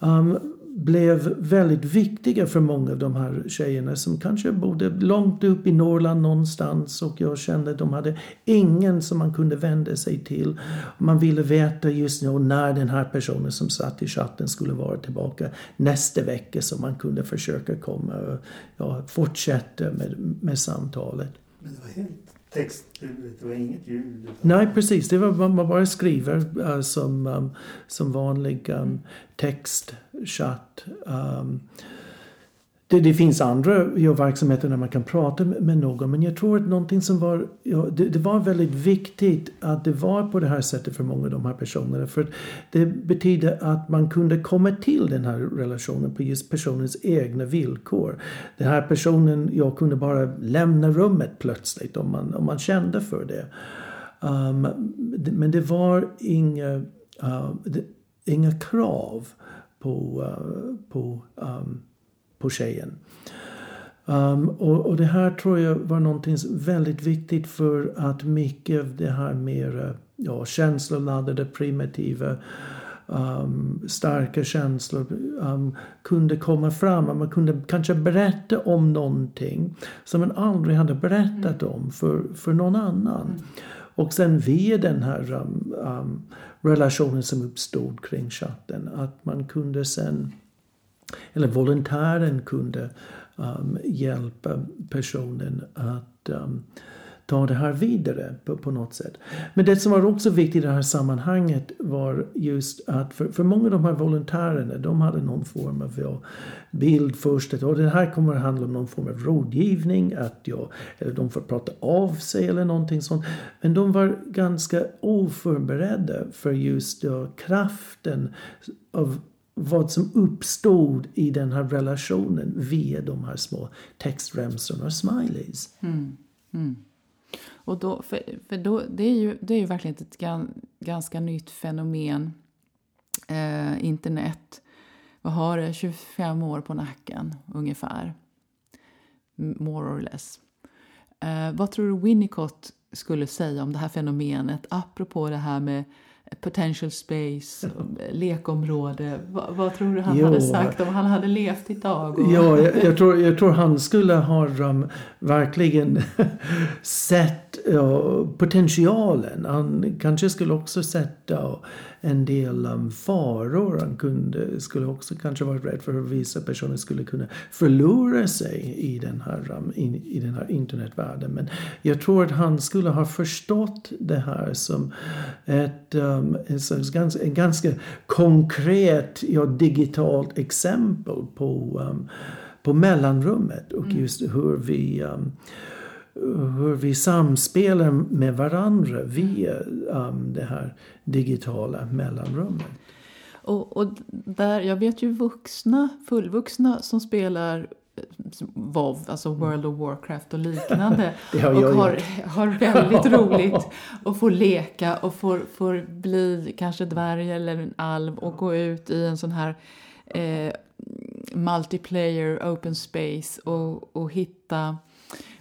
um, blev väldigt viktiga för många av de här tjejerna som kanske bodde långt upp i Norrland någonstans och jag kände att de hade ingen som man kunde vända sig till. Man ville veta just nu när den här personen som satt i chatten skulle vara tillbaka nästa vecka så man kunde försöka komma och ja, fortsätta med, med samtalet. Men det var helt text, det var inget ljud? Nej, precis. Det var man bara skriver uh, som, um, som vanlig eh, um, textchatt. Um, det, det, finns andra ja, verksamheter där man kan prata med, med någon men jag tror att någonting som var, ja, det, det, var väldigt viktigt att det var på det här sättet för många av de här personerna. För det betyder att man kunde komma till den här relationen på just personens egna villkor. Den här personen, jag kunde bara lämna rummet plötsligt om man, om man kände för det. Um, men det var inga, uh, det, inga krav på, uh, på um, på tjejen. Um, och, och, det här tror jag var någonting väldigt viktigt för att mycket av det här mer ja, känsloladdade, primitiva, um, starka känslor um, kunde komma fram. Man kunde kanske berätta om någonting som man aldrig hade berättat mm. om för, för någon annan. Mm. Och sen via den här um, relationen som uppstod kring chatten att man kunde sen eller volontären kunde um, hjälpa personen att um, ta det här vidare på, på, något sätt. Men det som var också viktigt i det här sammanhanget var just att för, för många av de här volontärerna de hade någon form av ja, bild först att det här kommer att handla om någon form av rådgivning, att ja, eller de får prata av sig eller någonting sånt. Men de var ganska oförberedda för just ja, kraften av vad som uppstod i den här relationen via de här små textremsorna och smileys. Mm. Mm. Och då, för, för då, det, är ju, det är ju verkligen ett ganska nytt fenomen, eh, internet. Vad har det? 25 år på nacken, ungefär. More or less. Eh, vad tror du Winnicott skulle säga om det här fenomenet apropå det här med potential space, lekområde. Vad, vad, tror du han jo. hade sagt om han hade levt idag? Och... Ja, jag, jag, tror, jag tror han skulle ha um, verkligen sett uh, potentialen. Han kanske skulle också sett uh, en del um, faror. Han kunde, skulle också kanske varit rädd för att vissa personer skulle kunna förlora sig i den här, um, in, i den här internetvärlden. Men jag tror att han skulle ha förstått det här som ett, um, ett ganska, en ganska konkret ja, digitalt exempel på, um, på mellanrummet och mm. just hur vi um, hur vi samspelar med varandra via um, det här digitala mellanrummet. Och, och, där, jag vet ju vuxna, fullvuxna som spelar WoW, alltså. World of Warcraft och liknande. och har, har väldigt roligt och får leka och får, får bli kanske dvärg eller en alv och gå ut i en sån här eh, multiplayer open space och, och hitta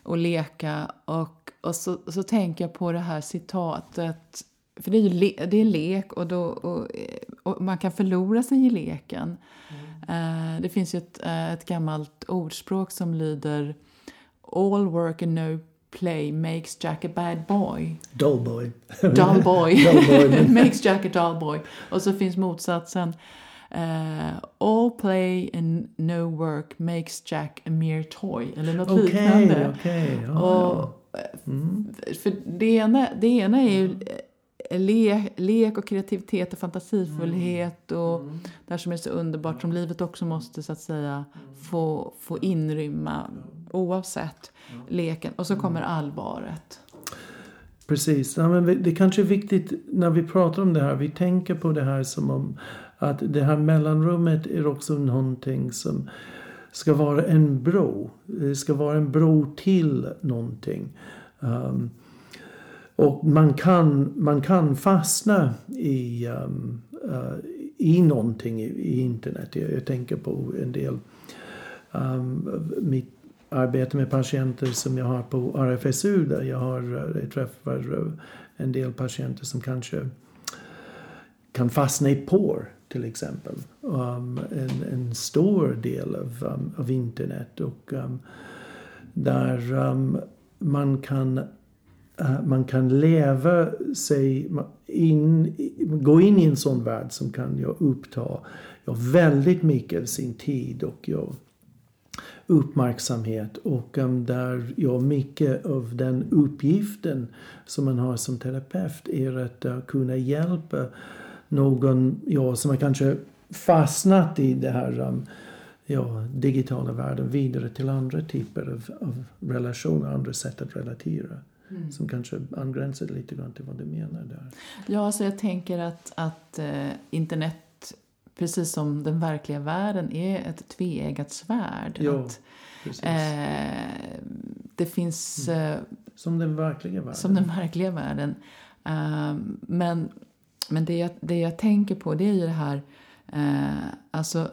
och leka. Och, och så, så tänker jag på det här citatet, för det är ju le, det är lek och, då, och, och, man kan förlora sig i leken. Mm. Uh, det finns ju ett, uh, ett gammalt ordspråk som lyder All work and no play makes Jack a bad boy. Dull boy. Dull boy. dull boy. makes Jack a dull boy. Och så finns motsatsen Uh, all play and no work makes Jack a mere toy. Eller något okay, liknande. Okay. Oh, och, mm. För det ena, det ena är ju eh, le, lek och kreativitet och fantasifullhet mm. och mm. det här som är så underbart som livet också måste så att säga få, få inrymma oavsett leken. Och så kommer allvaret. Precis. Ja, men det kanske är viktigt när vi pratar om det här. Vi tänker på det här som om att det här mellanrummet är också någonting som, ska vara en bro. Det ska vara en bro till någonting. Um, och man kan, man kan fastna i, um, uh, i någonting i, i internet. Jag, jag, tänker på en del um, mitt arbete med patienter som jag har på RFSU där jag, har, eh, jag träffar eh, en del patienter som kanske kan fastna i porr till exempel. Um, en, en stor del av, um, av internet och um, där um, man kan uh, man kan leva sig in, gå in i en sån värld som kan jag uppta ja, väldigt mycket av sin tid och ja, uppmärksamhet och um, där ja, mycket av den uppgiften som man har som terapeut är att uh, kunna hjälpa någon ja, som har kanske fastnat i det här um, ja, digitala världen vidare till andra typer av, av relationer, andra sätt att relatera. Mm. Som kanske angränsar lite grann till vad du menar där. Ja, alltså jag tänker att, att eh, internet precis som den verkliga världen är ett tveeggat svärd. Ja, att, eh, det finns... Mm. Eh, som den verkliga världen. Som den verkliga världen. Eh, men men det jag, det jag tänker på det är ju det här, eh, alltså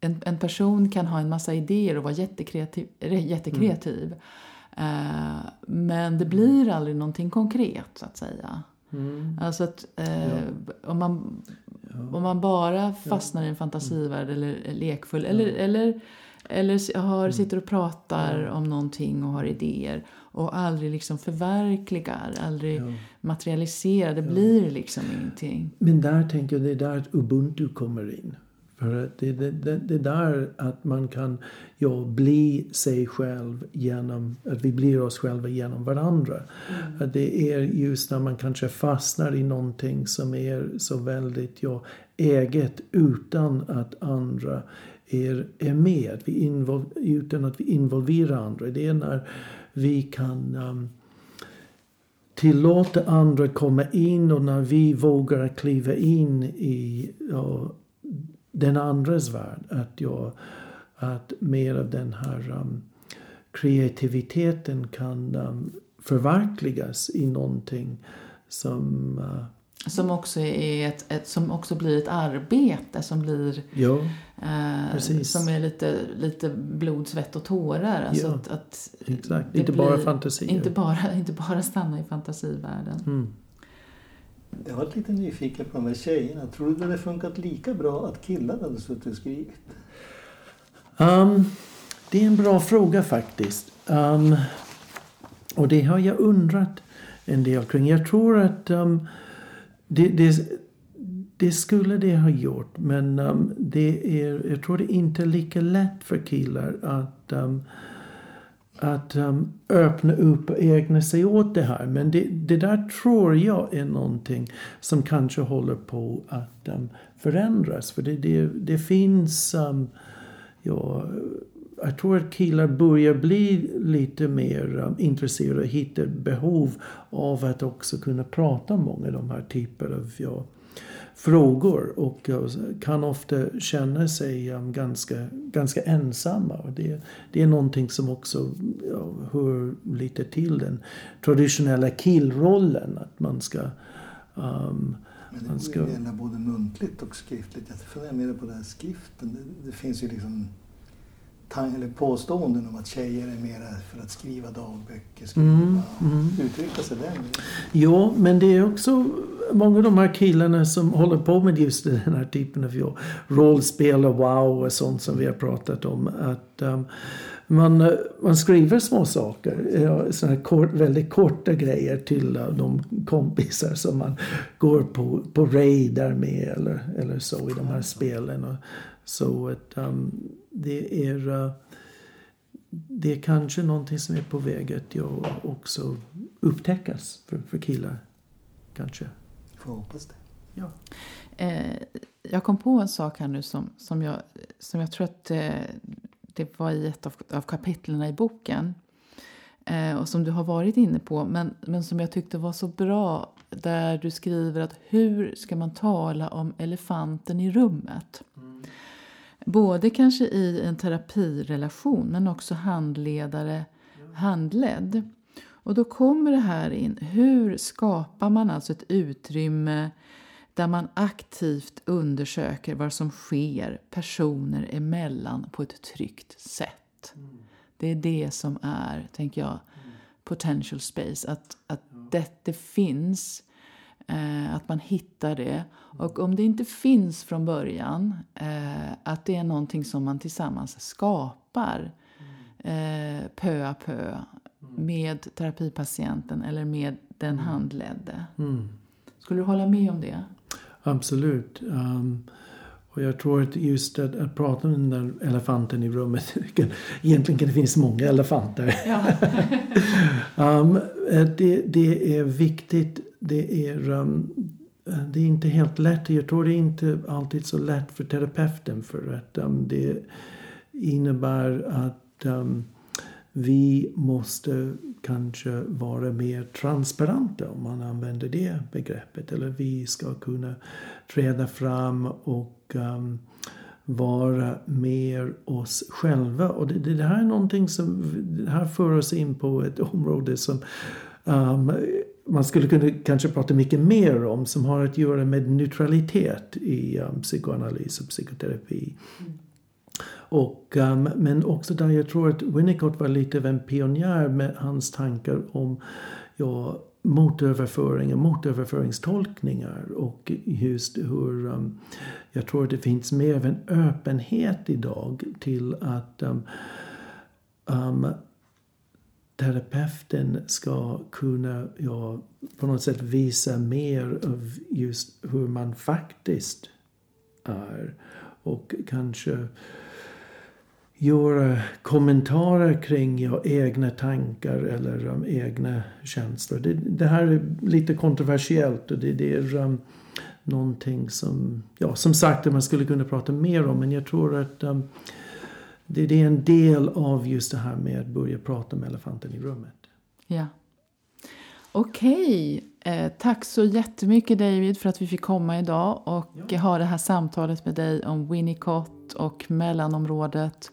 en, en person kan ha en massa idéer och vara jättekreativ. jättekreativ. Mm. Eh, men det blir aldrig någonting konkret så att säga. Mm. Alltså att eh, ja. om, man, ja. om man bara fastnar ja. i en fantasivärld mm. eller lekfull eller, eller, eller har, mm. sitter och pratar om någonting och har idéer och aldrig liksom förverkligar, aldrig ja. materialiserar. Det ja. blir liksom ingenting. Men där tänker jag, det är där ubuntu kommer in. För att det, det, det, det är där att man kan ja, bli sig själv genom att vi blir oss själva genom varandra. Mm. Att det är just när man kanske fastnar i någonting som är så väldigt ja, eget utan att andra är, är med. Vi invol, utan att vi involverar andra. Det är när vi kan um, tillåta andra komma in och när vi vågar kliva in i ja, den andras värld. Att, ja, att mer av den här um, kreativiteten kan um, förverkligas i någonting som uh, som också, är ett, ett, som också blir ett arbete som blir ja, eh, som är lite, lite blod, svett och tårar. Alltså ja, att, att exakt. Inte bara fantasier. Inte bara, inte bara stanna i fantasivärlden. Mm. Jag var lite nyfiken på de här tjejerna. Tror du det hade funkat lika bra att killar hade suttit och skrivit? Um, det är en bra fråga faktiskt. Um, och det har jag undrat en del kring. Jag tror att um, det, det, det, skulle det ha gjort men um, det är, jag tror det är inte lika lätt för killar att, um, att um, öppna upp och ägna sig åt det här. Men det, det där tror jag är någonting som kanske håller på att um, förändras. För det, det, det finns um, ja, jag tror att killar börjar bli lite mer um, intresserade och hittar behov av att också kunna prata om många av de här typerna av ja, frågor och kan ofta känna sig um, ganska, ganska ensamma. Det, det är någonting som också hör lite till den traditionella killrollen. Att man ska um, men det ska... gälla både muntligt och skriftligt. Jag funderar mer på den här skriften. Det, det finns ju liksom eller påståenden om att tjejer är mera för att skriva dagböcker, skriva, mm, mm. uttrycka sig den Ja, men det är också många av de här killarna som håller på med just den här typen av ja, rollspel och wow och sånt som vi har pratat om. Att um, man, man skriver små saker, ja, såna kort, väldigt korta grejer till uh, de kompisar som man går på, på raider med eller, eller så i de här spelen. Och, så att um, det är uh, det är kanske någonting som är på väg att jag också upptäckas för, för killar. Kanske. Får hoppas det. Ja. Eh, jag kom på en sak här nu som, som, jag, som jag tror att eh, det var i ett av, av kapitlen i boken. Eh, och som du har varit inne på, men, men som jag tyckte var så bra. Där du skriver att hur ska man tala om elefanten i rummet? Både kanske i en terapirelation men också handledare, handledd. Och då kommer det här in. Hur skapar man alltså ett utrymme där man aktivt undersöker vad som sker personer emellan på ett tryggt sätt. Mm. Det är det som är, tänker jag, mm. potential space. Att, att det, det finns, eh, att man hittar det. Mm. Och om det inte finns från början, eh, att det är någonting som man tillsammans skapar mm. eh, pö à pö. Med terapipatienten eller med den mm. handledde. Skulle du hålla med om det? Absolut. Um, och jag tror att just att, att prata om den där elefanten i rummet. Egentligen kan det finnas många elefanter. Ja. um, det, det, är viktigt. Det är, um, det är inte helt lätt. Jag tror det är inte alltid så lätt för terapeuten. För att det innebär att vi måste kanske vara mer transparenta om man använder det begreppet. Eller vi ska kunna träda fram och um, vara mer oss själva. Och det, det, här är någonting som det här för oss in på ett område som um, man skulle kunna kanske prata mycket mer om som har att göra med neutralitet i um, psykoanalys och psykoterapi. Mm. Och, um, men också där jag tror att Winnicott var lite av en pionjär med hans tankar om ja, motöverföring och motöverföringstolkningar och just hur um, jag tror att det finns mer av en öppenhet idag till att um, um, terapeuten ska kunna ja, på något sätt visa mer av just hur man faktiskt är. Och kanske göra kommentarer kring ja, egna tankar eller um, egna känslor. Det, det, här är lite kontroversiellt och det, det är um, någonting som, ja som sagt man skulle kunna prata mer om men jag tror att um, det, det, är en del av just det här med att börja prata med elefanten i rummet. Ja. Okej, eh, tack så jättemycket David för att vi fick komma idag och ja. ha det här samtalet med dig om Winnicott och mellanområdet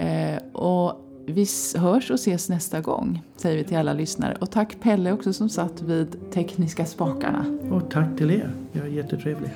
Eh, och vi hörs och ses nästa gång, säger vi till alla lyssnare. Och tack Pelle också som satt vid tekniska spakarna. Och tack till er. Det var jättetrevligt.